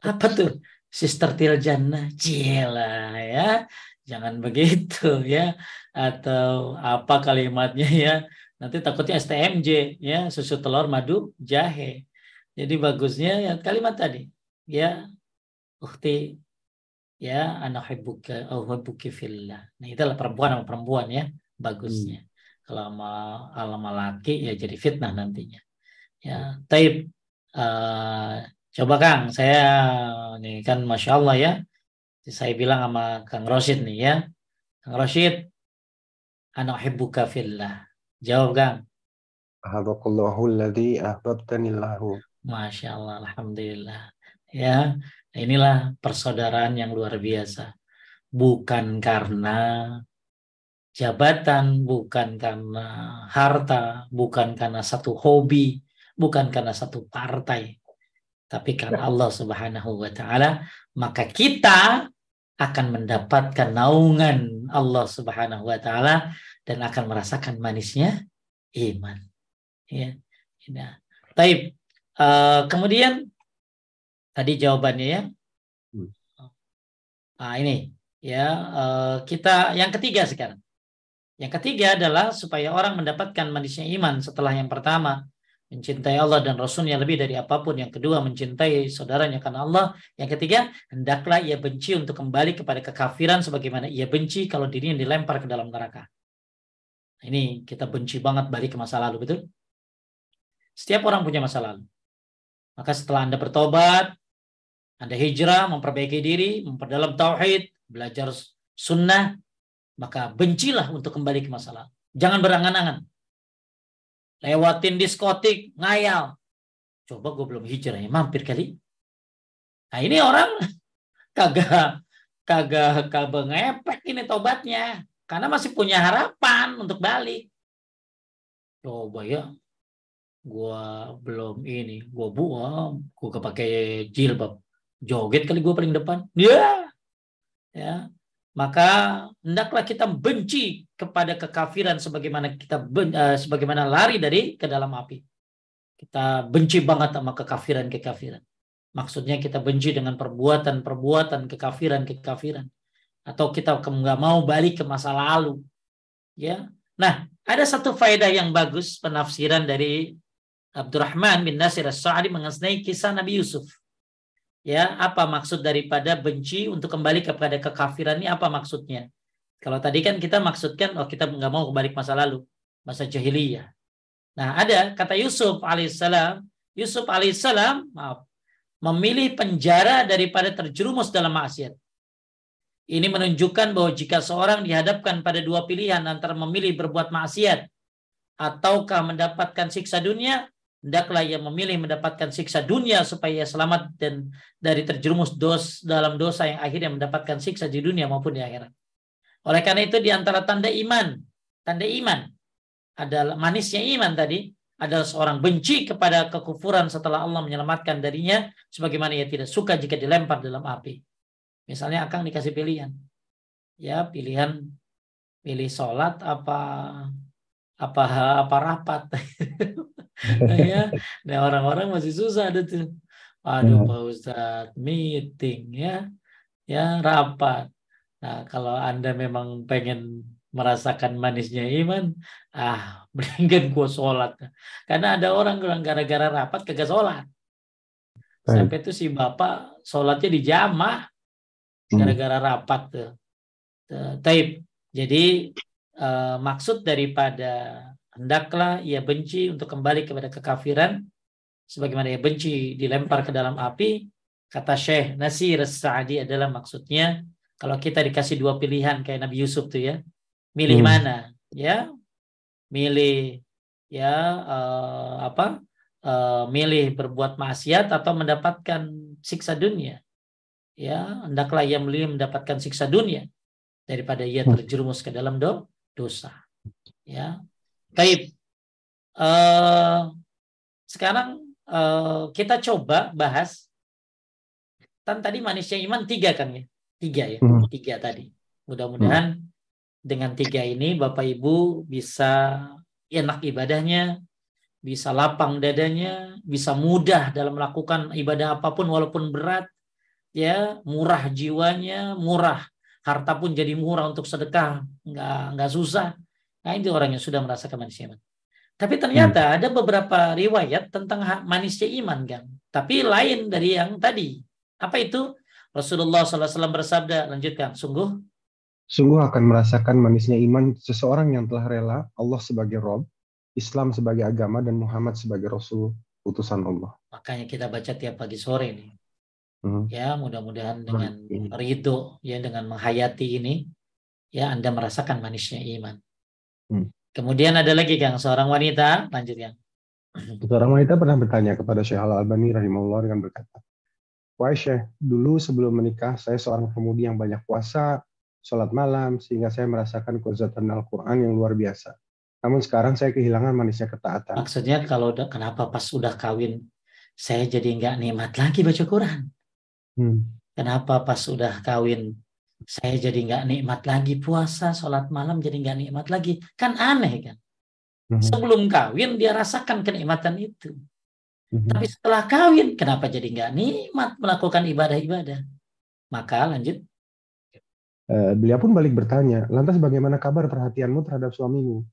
Apa tuh? Sister Tiljana. Cila ya. Jangan begitu ya. Atau apa kalimatnya ya. Nanti takutnya STMJ ya. Susu telur madu jahe. Jadi bagusnya ya kalimat tadi. Ya. Uhti ya anak hibbuka au hibbuki fillah. Nah, itulah perempuan sama perempuan ya bagusnya. Hmm. Kalau sama, sama laki ya jadi fitnah nantinya. Ya, taib. Uh, coba Kang, saya nih kan masya Allah ya. Saya bilang sama Kang Rosid nih ya. Kang Rosid, anak hibbuka fillah. Jawab Kang. Ahabakallahu alladhi ahbabtani lahu. Masya Allah, Alhamdulillah. Ya, inilah persaudaraan yang luar biasa. Bukan karena jabatan, bukan karena harta, bukan karena satu hobi, bukan karena satu partai, tapi karena Allah Subhanahu wa taala, maka kita akan mendapatkan naungan Allah Subhanahu wa taala dan akan merasakan manisnya iman. Ya. Nah, Taib. Uh, kemudian tadi jawabannya ya. Nah, ini ya uh, kita yang ketiga sekarang. Yang ketiga adalah supaya orang mendapatkan manisnya iman setelah yang pertama mencintai Allah dan Rasulnya lebih dari apa pun. Yang kedua mencintai saudaranya karena Allah. Yang ketiga hendaklah ia benci untuk kembali kepada kekafiran sebagaimana ia benci kalau dirinya dilempar ke dalam neraka. Ini kita benci banget balik ke masa lalu, betul? Setiap orang punya masa lalu. Maka setelah Anda bertobat, Anda hijrah, memperbaiki diri, memperdalam tauhid, belajar sunnah, maka bencilah untuk kembali ke masalah. Jangan berangan-angan. Lewatin diskotik, ngayal. Coba gue belum hijrah ya, mampir kali. Nah ini orang kagak kagak kagak ngepek ini tobatnya karena masih punya harapan untuk balik. Coba ya, gua belum ini, gua buang, gua kepake jilbab, joget kali gua paling depan. Ya, ya. Maka hendaklah kita benci kepada kekafiran sebagaimana kita ben, uh, sebagaimana lari dari ke dalam api. Kita benci banget sama kekafiran-kekafiran. Maksudnya kita benci dengan perbuatan-perbuatan kekafiran-kekafiran atau kita nggak mau balik ke masa lalu. Ya. Nah, ada satu faedah yang bagus penafsiran dari Abdurrahman bin Nasir As-Sa'di mengenai kisah Nabi Yusuf. Ya, apa maksud daripada benci untuk kembali kepada kekafiran ini apa maksudnya? Kalau tadi kan kita maksudkan oh kita nggak mau kembali ke masa lalu, masa jahiliyah. Nah, ada kata Yusuf alaihissalam, Yusuf alaihissalam maaf, memilih penjara daripada terjerumus dalam maksiat. Ini menunjukkan bahwa jika seorang dihadapkan pada dua pilihan antara memilih berbuat maksiat ataukah mendapatkan siksa dunia, hendaklah ia memilih mendapatkan siksa dunia supaya ia selamat dan dari terjerumus dos dalam dosa yang akhirnya mendapatkan siksa di dunia maupun di akhirat. Oleh karena itu di antara tanda iman, tanda iman adalah manisnya iman tadi adalah seorang benci kepada kekufuran setelah Allah menyelamatkan darinya sebagaimana ia tidak suka jika dilempar dalam api. Misalnya akan dikasih pilihan. Ya, pilihan pilih sholat apa apa apa rapat. ya, nah orang-orang masih susah ada tuh. Aduh hmm. Pak Ustadz, meeting ya, ya rapat. Nah kalau anda memang pengen merasakan manisnya iman, ah mendingan gua sholat. Karena ada orang gara-gara rapat kagak sholat. Sampai itu si bapak sholatnya di jamaah Hmm. gara-gara rapat tuh. Taib. Jadi uh, maksud daripada hendaklah ia benci untuk kembali kepada kekafiran sebagaimana ia benci dilempar ke dalam api kata Syekh Nasir Sa'adi adalah maksudnya kalau kita dikasih dua pilihan kayak Nabi Yusuf tuh ya milih hmm. mana? Ya milih ya uh, apa? Uh, milih berbuat maksiat atau mendapatkan siksa dunia? Ya hendaklah ia mendapatkan siksa dunia daripada ia hmm. terjerumus ke dalam do dosa. Ya baik. Uh, sekarang uh, kita coba bahas. Kan tadi manisnya iman tiga kan ya? Tiga ya? Hmm. tiga tadi. Mudah-mudahan hmm. dengan tiga ini bapak ibu bisa enak ibadahnya bisa lapang dadanya, bisa mudah dalam melakukan ibadah apa pun walaupun berat, ya. Murah jiwanya, murah harta pun jadi murah untuk sedekah, nggak nggak susah. Nah itu orang yang sudah merasakan manisnya iman. Tapi ternyata hmm. ada beberapa riwayat tentang manisnya iman, kan. Tapi lain dari yang tadi. Apa itu? Rasulullah SAW bersabda, lanjutkan, sungguh Sungguh akan merasakan manisnya iman seseorang yang telah rela Allah sebagai Rob, Islam sebagai agama, dan Muhammad sebagai Rasul utusan Allah. Makanya kita baca tiap pagi sore nih. Hmm. Ya, mudah-mudahan dengan ridho ya dengan menghayati ini ya Anda merasakan manisnya iman. Hmm. Kemudian ada lagi Kang seorang wanita, lanjut Kang. Seorang wanita pernah bertanya kepada Syekh Al-Albani rahimahullah dengan berkata, Wahai Syekh, dulu sebelum menikah saya seorang pemudi yang banyak puasa, sholat malam, sehingga saya merasakan kelezatan Al-Quran yang luar biasa. Namun sekarang saya kehilangan manisnya ketaatan. Maksudnya kalau kenapa pas sudah kawin, saya jadi nggak nikmat lagi baca Quran? Hmm. Kenapa pas sudah kawin saya jadi nggak nikmat lagi puasa, sholat malam jadi nggak nikmat lagi? Kan aneh kan? Hmm. Sebelum kawin dia rasakan kenikmatan itu. Hmm. Tapi setelah kawin kenapa jadi nggak nikmat melakukan ibadah-ibadah? Maka lanjut. Uh, beliau pun balik bertanya, lantas bagaimana kabar perhatianmu terhadap suamimu?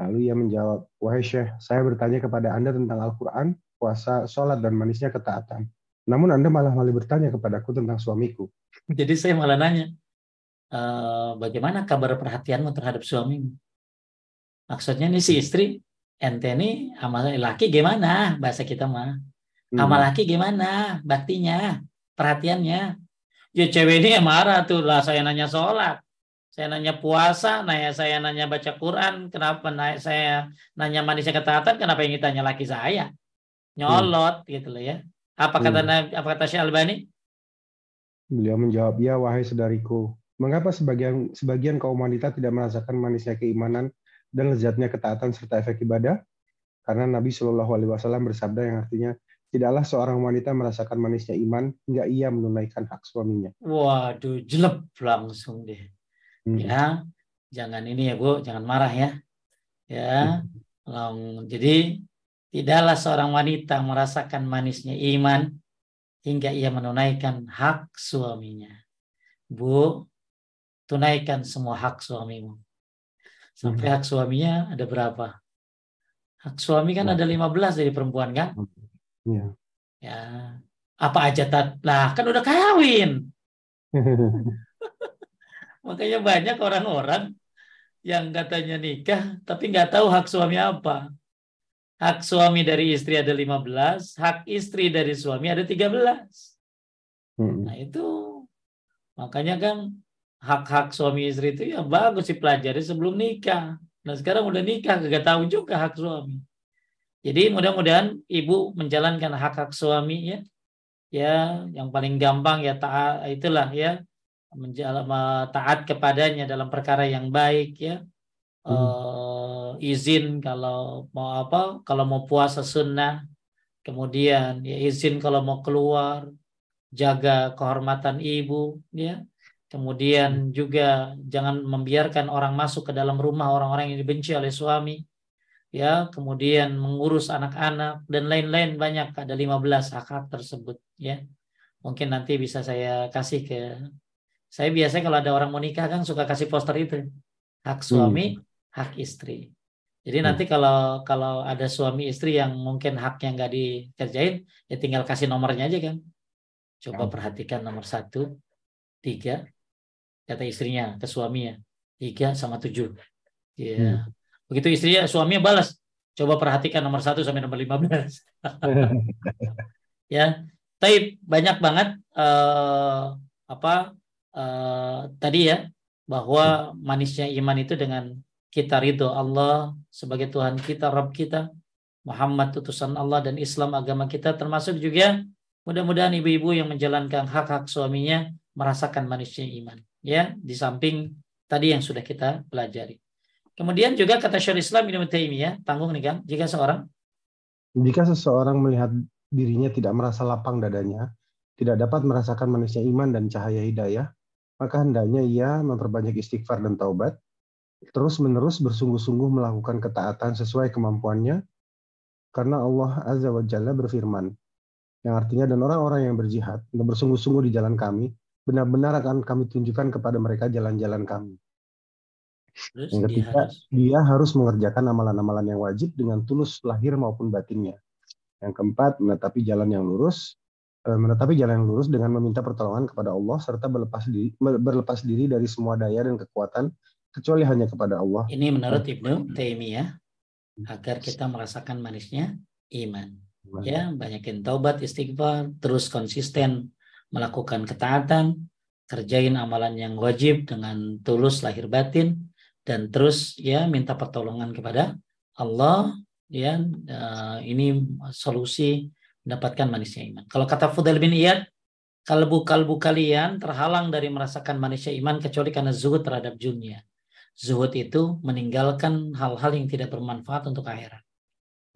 Lalu ia menjawab, wahai syekh, saya bertanya kepada anda tentang Al-Quran, puasa, sholat, dan manisnya ketaatan. Namun Anda malah malah bertanya kepadaku tentang suamiku. Jadi saya malah nanya, e, bagaimana kabar perhatianmu terhadap suamimu? Maksudnya nih si istri, ente nih sama laki gimana bahasa kita mah? Hmm. Sama laki gimana baktinya, perhatiannya. Ya cewek ini ya marah tuh lah saya nanya sholat. Saya nanya puasa, nanya saya nanya baca Quran, kenapa nanya saya nanya manisnya ketaatan, kenapa yang ditanya laki saya? Nyolot hmm. gitu loh ya. Apa kata hmm. apa kata Syekh Albani? Beliau menjawab, "Ya wahai saudariku, mengapa sebagian sebagian kaum wanita tidak merasakan manisnya keimanan dan lezatnya ketaatan serta efek ibadah? Karena Nabi Shallallahu alaihi wasallam bersabda yang artinya Tidaklah seorang wanita merasakan manisnya iman hingga ia menunaikan hak suaminya. Waduh, jelek langsung deh. Hmm. Ya, jangan ini ya Bu, jangan marah ya. Ya, hmm. jadi tidaklah seorang wanita merasakan manisnya iman hingga ia menunaikan hak suaminya. Bu, tunaikan semua hak suamimu. Sampai hmm. hak suaminya ada berapa? Hak suami kan ada 15 dari perempuan kan? Ya. Ya. Apa aja tat? Lah kan udah kawin. Makanya banyak orang-orang yang katanya nikah tapi nggak tahu hak suami apa. Hak suami dari istri ada 15, hak istri dari suami ada 13. Hmm. Nah itu makanya kan hak-hak suami istri itu ya bagus dipelajari sebelum nikah. Nah sekarang udah nikah gak tahu juga hak suami. Jadi mudah-mudahan ibu menjalankan hak-hak suami ya. Ya, yang paling gampang ya taat itulah ya menjalan taat kepadanya dalam perkara yang baik ya. Hmm. Uh, izin kalau mau apa? Kalau mau puasa sunnah, kemudian ya izin kalau mau keluar, jaga kehormatan ibu ya. Kemudian juga jangan membiarkan orang masuk ke dalam rumah orang-orang yang dibenci oleh suami ya kemudian mengurus anak-anak dan lain-lain banyak ada 15 hak-hak tersebut ya mungkin nanti bisa saya kasih ke saya biasanya kalau ada orang mau nikah kan suka kasih poster itu hak suami hmm. hak istri jadi nanti hmm. kalau kalau ada suami istri yang mungkin haknya nggak dikerjain ya tinggal kasih nomornya aja kan coba hmm. perhatikan nomor satu tiga kata istrinya ke suaminya tiga sama tujuh ya hmm Begitu istrinya, suaminya balas. Coba perhatikan nomor satu sampai nomor 15. ya, tapi banyak banget uh, apa uh, tadi ya bahwa manisnya iman itu dengan kita ridho Allah sebagai Tuhan kita, Rabb kita, Muhammad utusan Allah dan Islam agama kita termasuk juga mudah-mudahan ibu-ibu yang menjalankan hak-hak suaminya merasakan manisnya iman ya di samping tadi yang sudah kita pelajari. Kemudian juga kata Syaikhul Islam Ibnu Taimiyah, tanggung nih Kang, jika seorang jika seseorang melihat dirinya tidak merasa lapang dadanya, tidak dapat merasakan manisnya iman dan cahaya hidayah, maka hendaknya ia memperbanyak istighfar dan taubat, terus-menerus bersungguh-sungguh melakukan ketaatan sesuai kemampuannya, karena Allah Azza wa Jalla berfirman, yang artinya dan orang-orang yang berjihad dan bersungguh-sungguh di jalan kami, benar-benar akan kami tunjukkan kepada mereka jalan-jalan kami. Terus yang ketiga, dia harus... dia harus mengerjakan amalan-amalan yang wajib dengan tulus lahir maupun batinnya. Yang keempat, menetapi jalan yang lurus, eh, menetapi jalan yang lurus dengan meminta pertolongan kepada Allah serta berlepas diri, berlepas diri dari semua daya dan kekuatan kecuali hanya kepada Allah. Ini menurut Ibnu Taimiyah agar kita merasakan manisnya iman. Ya, banyakin taubat, istighfar, terus konsisten melakukan ketaatan, kerjain amalan yang wajib dengan tulus lahir batin, dan terus ya minta pertolongan kepada Allah ya uh, ini solusi mendapatkan manisnya iman. Kalau kata Fudail bin Iyad, kalbu-kalbu kalian terhalang dari merasakan manisnya iman kecuali karena zuhud terhadap dunia. Zuhud itu meninggalkan hal-hal yang tidak bermanfaat untuk akhirat.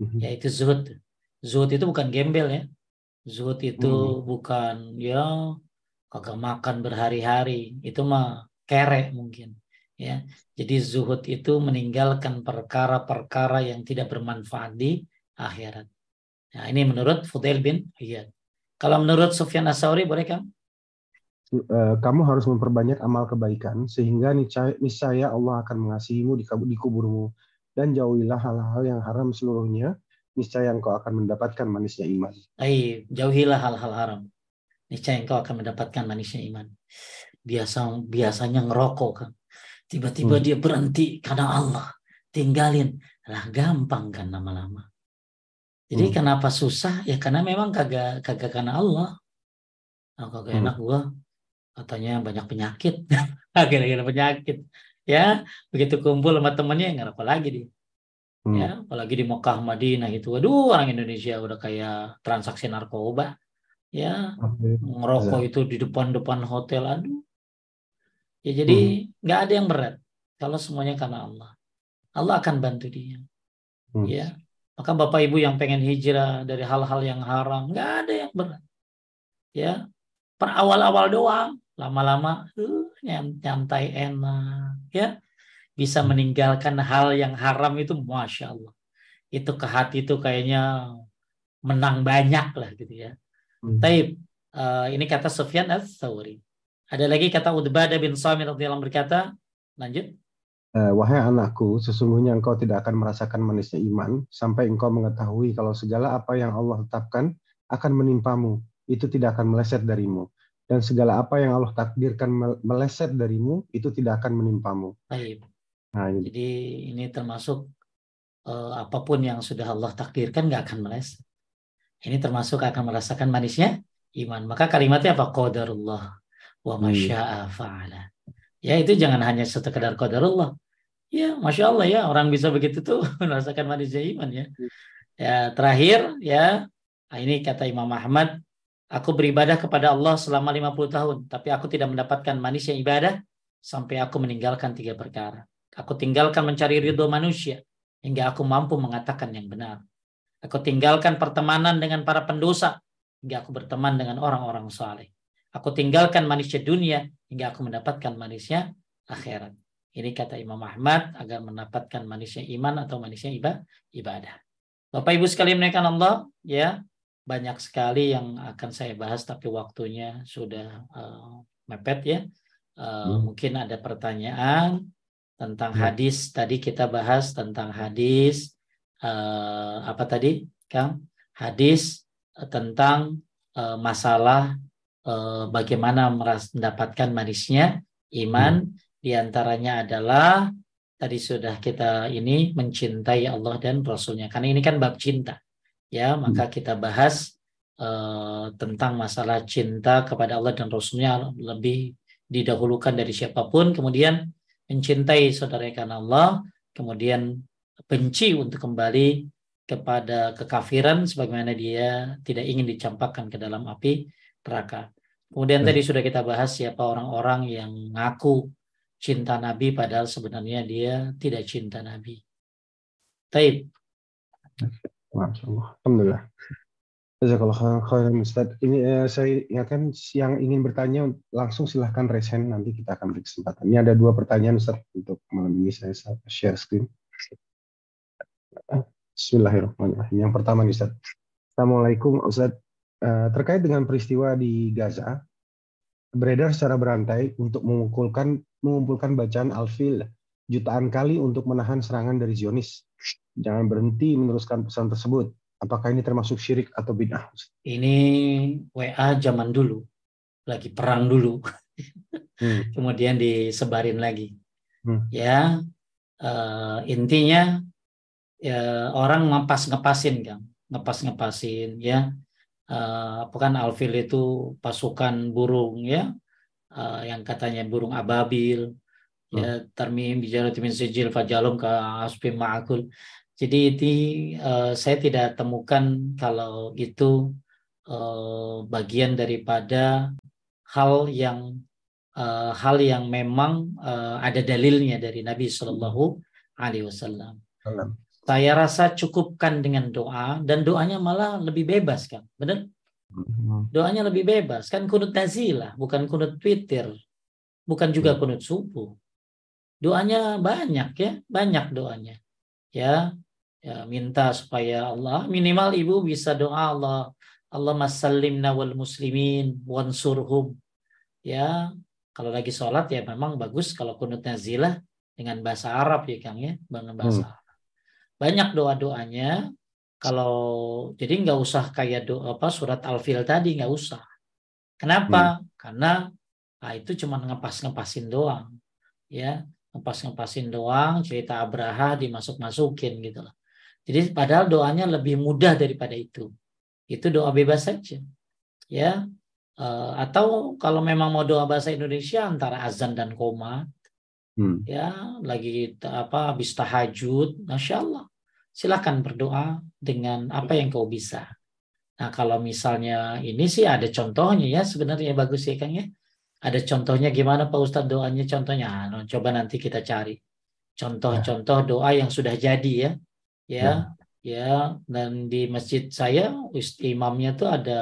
Mm-hmm. Yaitu zuhud. Zuhud itu bukan gembel ya. Zuhud itu hmm. bukan ya kagak makan berhari-hari. Itu mah kere mungkin ya jadi zuhud itu meninggalkan perkara-perkara yang tidak bermanfaat di akhirat nah ini menurut Fudail bin Iyad kalau menurut Sufyan Asauri boleh kan kamu harus memperbanyak amal kebaikan sehingga niscaya Allah akan mengasihimu di, di kuburmu dan jauhilah hal-hal yang haram seluruhnya niscaya engkau akan mendapatkan manisnya iman. Ay, jauhilah hal-hal haram. Niscaya engkau akan mendapatkan manisnya iman. Biasa biasanya ngerokok kan. Tiba-tiba hmm. dia berhenti karena Allah. Tinggalin. Lah gampang kan lama-lama. Jadi hmm. kenapa susah? Ya karena memang kagak kagak karena Allah. Nah, kagak hmm. enak gua katanya banyak penyakit. Akhirnya penyakit. Ya, begitu kumpul sama temennya nggak apa lagi dia. Hmm. Ya, apalagi di Mekah, Madinah itu, aduh orang Indonesia udah kayak transaksi narkoba. Ya, okay. ngerokok itu di depan-depan hotel, aduh. Ya jadi hmm. nggak hmm. ada yang berat kalau semuanya karena Allah. Allah akan bantu dia. Hmm. Ya, maka Bapak Ibu yang pengen hijrah dari hal-hal yang haram, nggak ada yang berat. Ya, per awal-awal doang, lama-lama uh, nyantai enak, ya bisa hmm. meninggalkan hal yang haram itu, masya Allah. Itu ke hati itu kayaknya menang banyak lah gitu ya. Hmm. Taib, uh, ini kata Sufyan al-Thawri. Ada lagi kata Udbadah bin Samir radhiyallahu berkata, lanjut. Eh, wahai anakku, sesungguhnya engkau tidak akan merasakan manisnya iman sampai engkau mengetahui kalau segala apa yang Allah tetapkan akan menimpamu, itu tidak akan meleset darimu. Dan segala apa yang Allah takdirkan meleset darimu, itu tidak akan menimpamu. Baik. Nah, ini. Jadi ini termasuk uh, apa pun yang sudah Allah takdirkan nggak akan meleset. Ini termasuk akan merasakan manisnya iman. Maka kalimatnya apa? Qadarullah wa hmm. masya'a fa'ala. Ya itu jangan hanya sekedar qadarullah. Ya, masya Allah ya orang bisa begitu tuh merasakan manisnya iman ya. Ya terakhir ya nah, ini kata Imam Ahmad, aku beribadah kepada Allah selama 50 tahun, tapi aku tidak mendapatkan manisnya ibadah sampai aku meninggalkan tiga perkara. Aku tinggalkan mencari ridho manusia hingga aku mampu mengatakan yang benar. Aku tinggalkan pertemanan dengan para pendosa hingga aku berteman dengan orang-orang saleh. Aku tinggalkan manisnya dunia hingga aku mendapatkan manisnya akhirat. Ini kata Imam Ahmad agar mendapatkan manisnya iman atau manisnya ibadah. Bapak Ibu sekalian menaikkan Allah, ya banyak sekali yang akan saya bahas tapi waktunya sudah uh, mepet ya. Uh, hmm. Mungkin ada pertanyaan tentang hmm. hadis. Tadi kita bahas tentang hadis uh, apa tadi, Kang? Hadis tentang uh, masalah uh, bagaimana mendapatkan manisnya iman. Hmm di antaranya adalah tadi sudah kita ini mencintai Allah dan Rasulnya. Karena ini kan bab cinta. Ya, maka hmm. kita bahas uh, tentang masalah cinta kepada Allah dan Rasulnya lebih didahulukan dari siapa pun. Kemudian mencintai saudara karena Allah. Kemudian benci untuk kembali kepada kekafiran sebagaimana dia tidak ingin dicampakkan ke dalam api neraka. Kemudian tadi sudah kita bahas siapa orang-orang yang ngaku cinta Nabi padahal sebenarnya dia tidak cinta Nabi. Taib. Masya Allah. Alhamdulillah. Jazakallah khairan Ustaz. Ini eh, saya ingatkan yang ingin bertanya langsung silahkan resen nanti kita akan beri kesempatan. Ini ada dua pertanyaan Ustaz untuk malam ini saya share screen. Bismillahirrahmanirrahim. Yang pertama nih Ustaz. Assalamualaikum Ustaz. Eh, terkait dengan peristiwa di Gaza, beredar secara berantai untuk mengumpulkan mengumpulkan bacaan Alfil jutaan kali untuk menahan serangan dari Zionis. Jangan berhenti meneruskan pesan tersebut. Apakah ini termasuk syirik atau bid'ah? Ini WA zaman dulu, lagi perang dulu, hmm. kemudian disebarin lagi. Hmm. Ya uh, intinya ya orang ngepas ngepasin kan, ngepas ngepasin ya uh, apa kan alfil itu pasukan burung ya uh, yang katanya burung ababil hmm. ya termim bicara min sijil fajalum ke aspim ma'akul jadi itu uh, saya tidak temukan kalau itu uh, bagian daripada hal yang uh, hal yang memang uh, ada dalilnya dari Nabi Shallallahu Alaihi Wasallam. Saya rasa cukupkan dengan doa dan doanya malah lebih bebas kan, benar? Hmm. Doanya lebih bebas kan kunut nazilah, bukan kunut twitter, bukan juga hmm. kunut subuh. Doanya banyak ya, banyak doanya. Ya, ya minta supaya Allah minimal ibu bisa doa Allah Allah masallimna wal muslimin wansurhum. Ya, kalau lagi sholat ya memang bagus kalau kunut nazilah dengan bahasa Arab ya Kang ya, dengan bahasa hmm banyak doa-doanya kalau jadi nggak usah kayak doa apa surat al-fil tadi nggak usah kenapa hmm. karena nah, itu cuma ngepas-ngepasin doang ya ngepas-ngepasin doang cerita Abraha dimasuk-masukin gitu loh Jadi padahal doanya lebih mudah daripada itu. Itu doa bebas saja. Ya. Uh, atau kalau memang mau doa bahasa Indonesia antara azan dan koma, hmm. ya lagi apa habis tahajud, masya Allah, silakan berdoa dengan apa yang kau bisa. Nah kalau misalnya ini sih ada contohnya ya sebenarnya bagus ya Kang ya. Ada contohnya gimana Pak Ustadz doanya? Contohnya. Nah, coba nanti kita cari. Contoh-contoh doa yang sudah jadi ya. Ya ya. dan di masjid saya imamnya tuh ada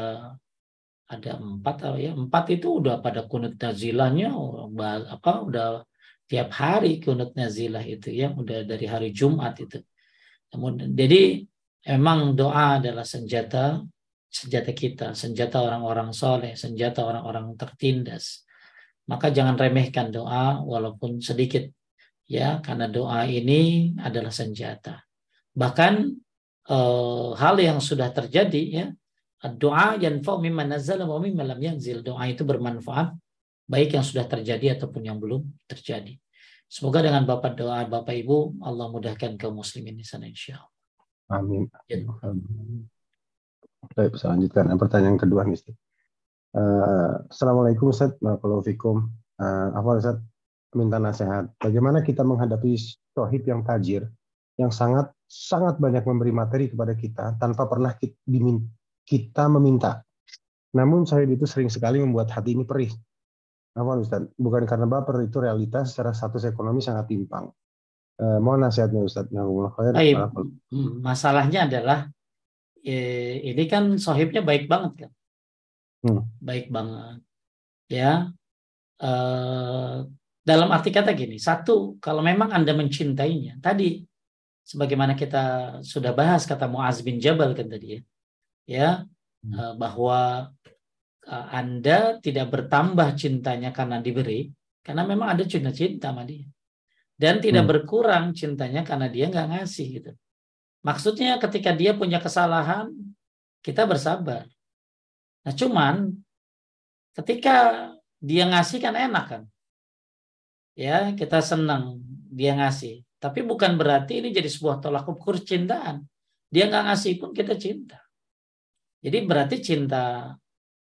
ada empat ya? Empat itu udah pada kunut nazilahnya apa udah tiap hari kunut nazilah itu ya udah dari hari Jumat itu. Kemudian jadi emang doa adalah senjata senjata kita senjata orang-orang soleh senjata orang-orang tertindas maka jangan remehkan doa walaupun sedikit ya karena doa ini adalah senjata Bahkan eh, hal yang sudah terjadi ya, doa yanfa mimma nazala wa mimma lam yanzil. Doa itu bermanfaat baik yang sudah terjadi ataupun yang belum terjadi. Semoga dengan Bapak doa Bapak Ibu Allah mudahkan kaum muslimin di sana insya Allah. Amin. Ya. Baik, saya lanjutkan. Pertanyaan kedua nih. Uh, Assalamualaikum Ustaz. Waalaikumsalam. Uh, apa Ustaz? Minta nasihat. Bagaimana kita menghadapi sohib yang tajir yang sangat sangat banyak memberi materi kepada kita tanpa pernah kita meminta. Namun saya itu sering sekali membuat hati ini perih. Apa Ustaz? Bukan karena baper itu realitas secara status ekonomi sangat timpang. Eh, mohon nasihatnya Ustaz. Baik. Hmm, masalahnya adalah eh, ini kan sohibnya baik banget kan. Hmm. Baik banget. Ya. Eh, dalam arti kata gini, satu, kalau memang Anda mencintainya, tadi sebagaimana kita sudah bahas kata Muaz bin Jabal kan tadi ya, ya hmm. Eh, bahwa eh, Anda tidak bertambah cintanya karena diberi, karena memang ada cinta-cinta sama dia. Dan tidak hmm. berkurang cintanya karena dia nggak ngasih gitu. Maksudnya ketika dia punya kesalahan, kita bersabar. Nah cuman ketika dia ngasih kan enak kan. Ya, kita senang dia ngasih. Tapi bukan berarti ini jadi sebuah tolak ukur cintaan. Dia nggak ngasih pun kita cinta. Jadi berarti cinta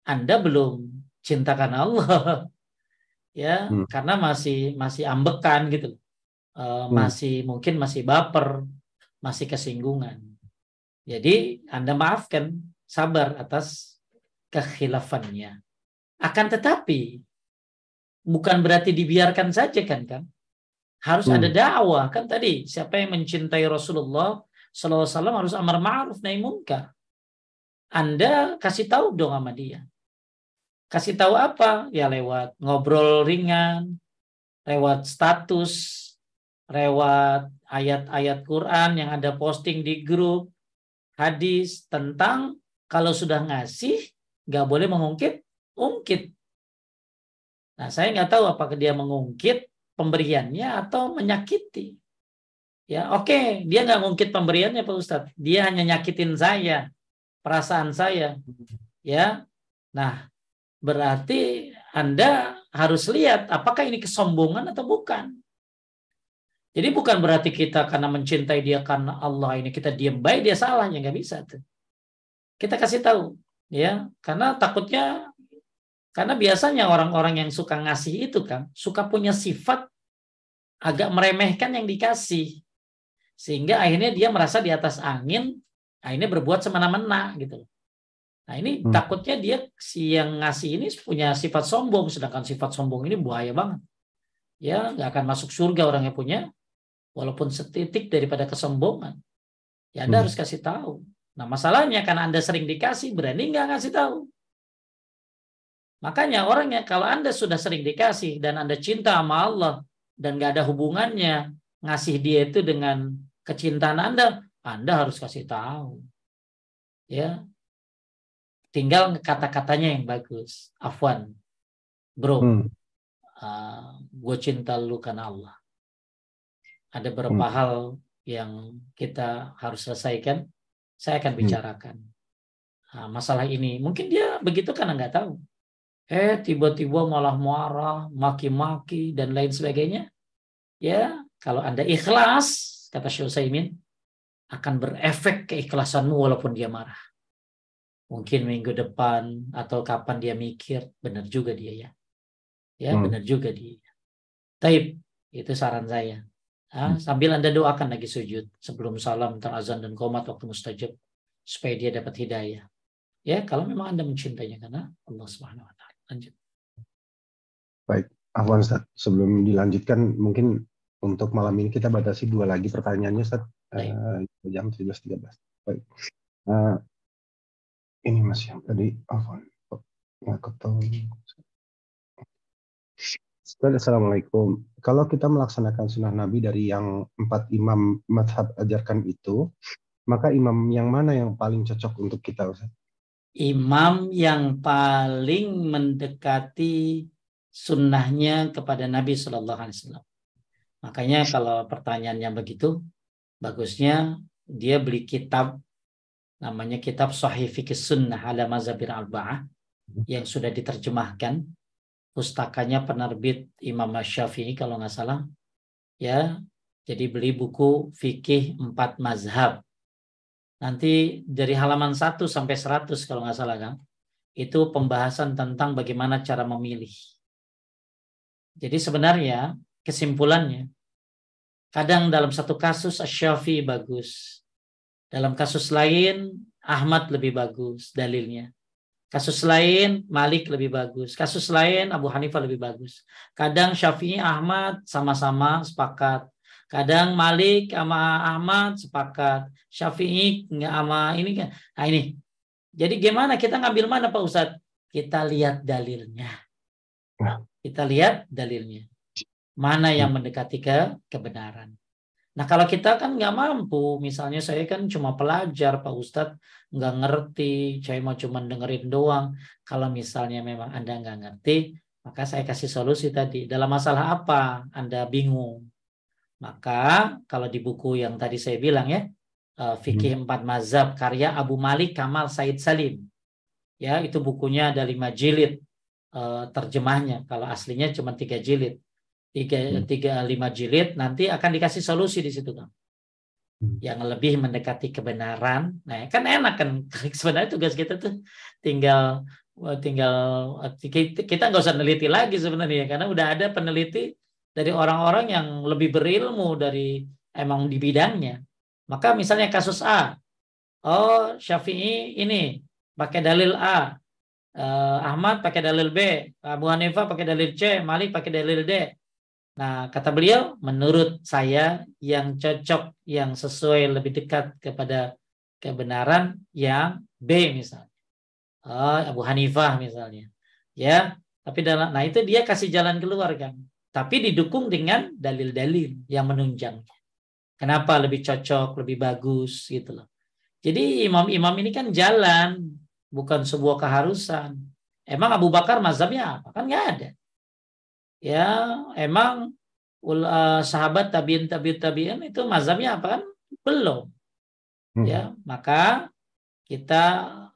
Anda belum cinta karena Allah. ya, hmm. karena masih masih ambekan gitu. Uh, hmm. masih mungkin masih baper, masih kesinggungan. Jadi Anda maafkan, sabar atas kekhilafannya. Akan tetapi bukan berarti dibiarkan saja kan kan? Harus hmm. ada dakwah kan tadi siapa yang mencintai Rasulullah Sallallahu Alaihi Wasallam harus amar ma'ruf nahi munkar. Anda kasih tahu dong sama dia. Kasih tahu apa? Ya lewat ngobrol ringan, lewat status, lewat ayat-ayat Quran yang ada posting di grup, hadis tentang kalau sudah ngasih nggak boleh mengungkit, ungkit. Nah saya nggak tahu apakah dia mengungkit pemberiannya atau menyakiti. Ya, oke, okay. dia nggak ngungkit pemberiannya Pak Ustadz. Dia hanya nyakitin saya, perasaan saya. Ya. Nah, berarti Anda harus lihat apakah ini kesombongan atau bukan. Jadi bukan berarti kita karena mencintai dia karena Allah ini kita diam baik dia salah ya nggak bisa tuh. Kita kasih tahu ya karena takutnya karena biasanya orang-orang yang suka ngasih itu kan suka punya sifat agak meremehkan yang dikasih. Sehingga akhirnya dia merasa di atas angin, akhirnya berbuat semena-mena gitu. Nah ini hmm. takutnya dia si yang ngasih ini punya sifat sombong, sedangkan sifat sombong ini bahaya banget. Ya nggak akan masuk surga orang yang punya, walaupun setitik daripada kesombongan. Ya Anda hmm. harus kasih tahu. Nah masalahnya karena Anda sering dikasih, berani nggak ngasih tahu. Makanya orangnya kalau Anda sudah sering dikasih dan Anda cinta sama Allah dan gak ada hubungannya ngasih dia itu dengan kecintaan Anda, Anda harus kasih tahu. Ya. Tinggal kata-katanya yang bagus. Afwan. Bro. Hmm. Uh, ah, gue cinta lu karena Allah. Ada beberapa hmm. hal yang kita harus selesaikan. Saya akan hmm. bicarakan. Nah, masalah ini. Mungkin dia begitu karena nggak tahu eh tiba-tiba malah marah, maki-maki dan lain sebagainya. Ya, kalau Anda ikhlas, kata Syul Saimin, akan berefek keikhlasanmu walaupun dia marah. Mungkin minggu depan atau kapan dia mikir, benar juga dia ya. Ya, hmm. benar juga dia. Taib, itu saran saya. Ya, sambil Anda doakan lagi sujud sebelum salam terazan dan komat waktu mustajab supaya dia dapat hidayah. Ya, kalau memang Anda mencintainya karena Allah Subhanahu wa taala. Lanjut. Baik, Afwan Ustaz, sebelum dilanjutkan mungkin untuk malam ini kita batasi dua lagi pertanyaannya Ustaz. Uh, jam 17.13. Baik. Uh, ini Mas yang tadi Afwan. Nggak ketemu. Assalamualaikum. Kalau kita melaksanakan sunnah Nabi dari yang empat imam madhab ajarkan itu, maka imam yang mana yang paling cocok untuk kita Ustaz? imam yang paling mendekati sunnahnya kepada Nabi Shallallahu Alaihi Wasallam. Makanya kalau pertanyaannya begitu, bagusnya dia beli kitab namanya kitab Sahih Fikih Sunnah ala Mazhabir Arba'ah yang sudah diterjemahkan. Pustakanya penerbit Imam Syafi'i kalau nggak salah. Ya, jadi beli buku Fikih Empat Mazhab nanti dari halaman 1 sampai 100 kalau nggak salah kan itu pembahasan tentang bagaimana cara memilih. Jadi sebenarnya kesimpulannya kadang dalam satu kasus Asyafi bagus. Dalam kasus lain Ahmad lebih bagus dalilnya. Kasus lain Malik lebih bagus. Kasus lain Abu Hanifah lebih bagus. Kadang Syafi'i Ahmad sama-sama sepakat. Kadang Malik sama Ahmad sepakat, Syafi'i nggak sama ini kan. Nah ini. Jadi gimana kita ngambil mana Pak Ustadz? Kita lihat dalilnya. Nah. Kita lihat dalilnya. Mana yang mendekati ke kebenaran. Nah kalau kita kan nggak mampu, misalnya saya kan cuma pelajar Pak Ustadz, nggak ngerti, saya mau cuma dengerin doang. Kalau misalnya memang Anda nggak ngerti, maka saya kasih solusi tadi. Dalam masalah apa Anda bingung? Maka kalau di buku yang tadi saya bilang ya, uh, Fikih hmm. Empat Mazhab karya Abu Malik Kamal Said Salim. Ya, itu bukunya ada lima jilid uh, terjemahnya. Kalau aslinya cuma tiga jilid. Tiga, hmm. tiga, lima jilid, nanti akan dikasih solusi di situ. Kan? Yang lebih mendekati kebenaran. Nah, kan enak kan. Sebenarnya tugas kita tuh tinggal tinggal kita nggak usah neliti lagi sebenarnya karena udah ada peneliti dari orang-orang yang lebih berilmu dari emang di bidangnya. Maka misalnya kasus A, oh Syafi'i ini pakai dalil A, uh, Ahmad pakai dalil B, Abu Hanifah pakai dalil C, Malik pakai dalil D. Nah, kata beliau, menurut saya yang cocok, yang sesuai lebih dekat kepada kebenaran yang B misalnya. Oh, Abu Hanifah misalnya. Ya, tapi dalam nah itu dia kasih jalan keluar kan tapi didukung dengan dalil-dalil yang menunjangnya. Kenapa lebih cocok, lebih bagus gitu loh. Jadi imam-imam ini kan jalan, bukan sebuah keharusan. Emang Abu Bakar mazhabnya apa? Kan nggak ada. Ya, emang uh, sahabat tabiin tabiin tabiin itu mazhabnya apa kan? Belum. Hmm. Ya, maka kita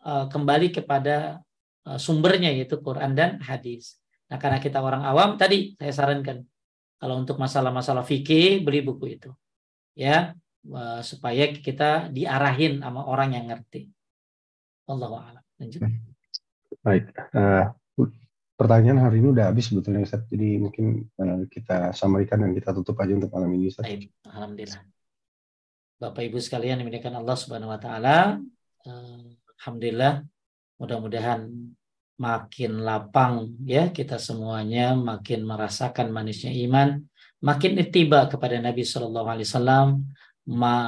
uh, kembali kepada uh, sumbernya yaitu Quran dan hadis. Nah, karena kita orang awam, tadi saya sarankan kalau untuk masalah-masalah fikih beli buku itu, ya supaya kita diarahin sama orang yang ngerti. Allah a'lam. Lanjut. Baik. Uh, pertanyaan hari ini udah habis sebetulnya Ustaz. Jadi mungkin uh, kita samarikan dan kita tutup aja untuk malam ini Ustaz. Alhamdulillah. Bapak Ibu sekalian dimuliakan Allah Subhanahu wa taala. Uh, Alhamdulillah mudah-mudahan makin lapang ya kita semuanya makin merasakan manisnya iman makin tiba kepada Nabi Shallallahu Alaihi Wasallam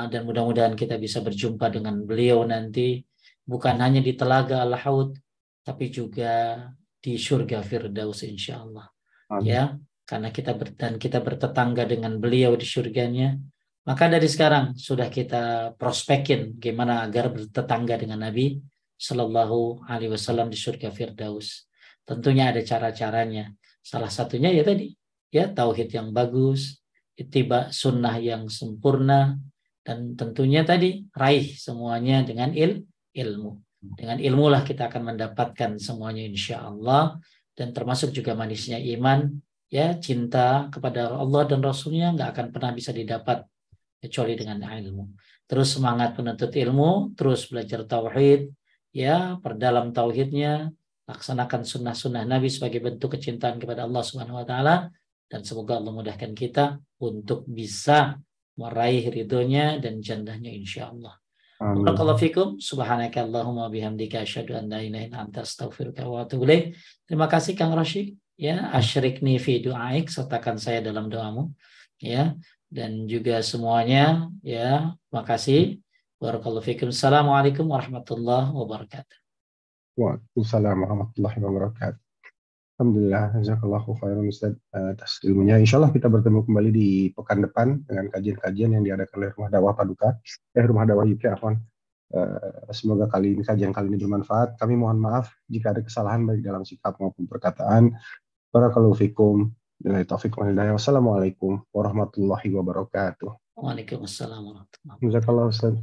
dan mudah-mudahan kita bisa berjumpa dengan beliau nanti bukan hanya di telaga al haud tapi juga di surga Firdaus insya Allah ya karena kita ber, dan kita bertetangga dengan beliau di surganya maka dari sekarang sudah kita prospekin gimana agar bertetangga dengan Nabi Shallallahu Alaihi Wasallam di surga Firdaus. Tentunya ada cara-caranya. Salah satunya ya tadi, ya tauhid yang bagus, itiba sunnah yang sempurna, dan tentunya tadi raih semuanya dengan il ilmu. Dengan ilmu lah kita akan mendapatkan semuanya insya Allah dan termasuk juga manisnya iman ya cinta kepada Allah dan Rasulnya nggak akan pernah bisa didapat kecuali dengan ilmu. terus semangat menuntut ilmu, terus belajar tauhid, ya, perdalam tauhidnya, laksanakan sunnah-sunnah Nabi sebagai bentuk kecintaan kepada Allah Subhanahu wa taala dan semoga Allah mudahkan kita untuk bisa meraih ridhonya dan jannahnya insya Allah. Barakallahu fikum. Subhanaka Allahumma bihamdika asyhadu an la ilaha illa anta astaghfiruka wa atubu Terima kasih Kang Rashid. Ya asyrikni fi du'aik sertakan saya dalam doamu. Ya dan juga semuanya ya makasih barakallahu fikum. Assalamualaikum warahmatullahi wabarakatuh. Waalaikumsalam warahmatullahi wabarakatuh Alhamdulillah, jazakallahu khairan Ustaz atas ilmunya. Insya Allah kita bertemu kembali di pekan depan dengan kajian-kajian yang diadakan oleh Rumah Dakwah Paduka, eh Rumah Dakwah UK, Afwan. Uh, semoga kali ini kajian kali ini bermanfaat. Kami mohon maaf jika ada kesalahan baik dalam sikap maupun perkataan. Barakallahu fikum. Bila taufik wa hidayah. Wassalamualaikum warahmatullahi wabarakatuh. Waalaikumsalam warahmatullahi wabarakatuh. Ustaz.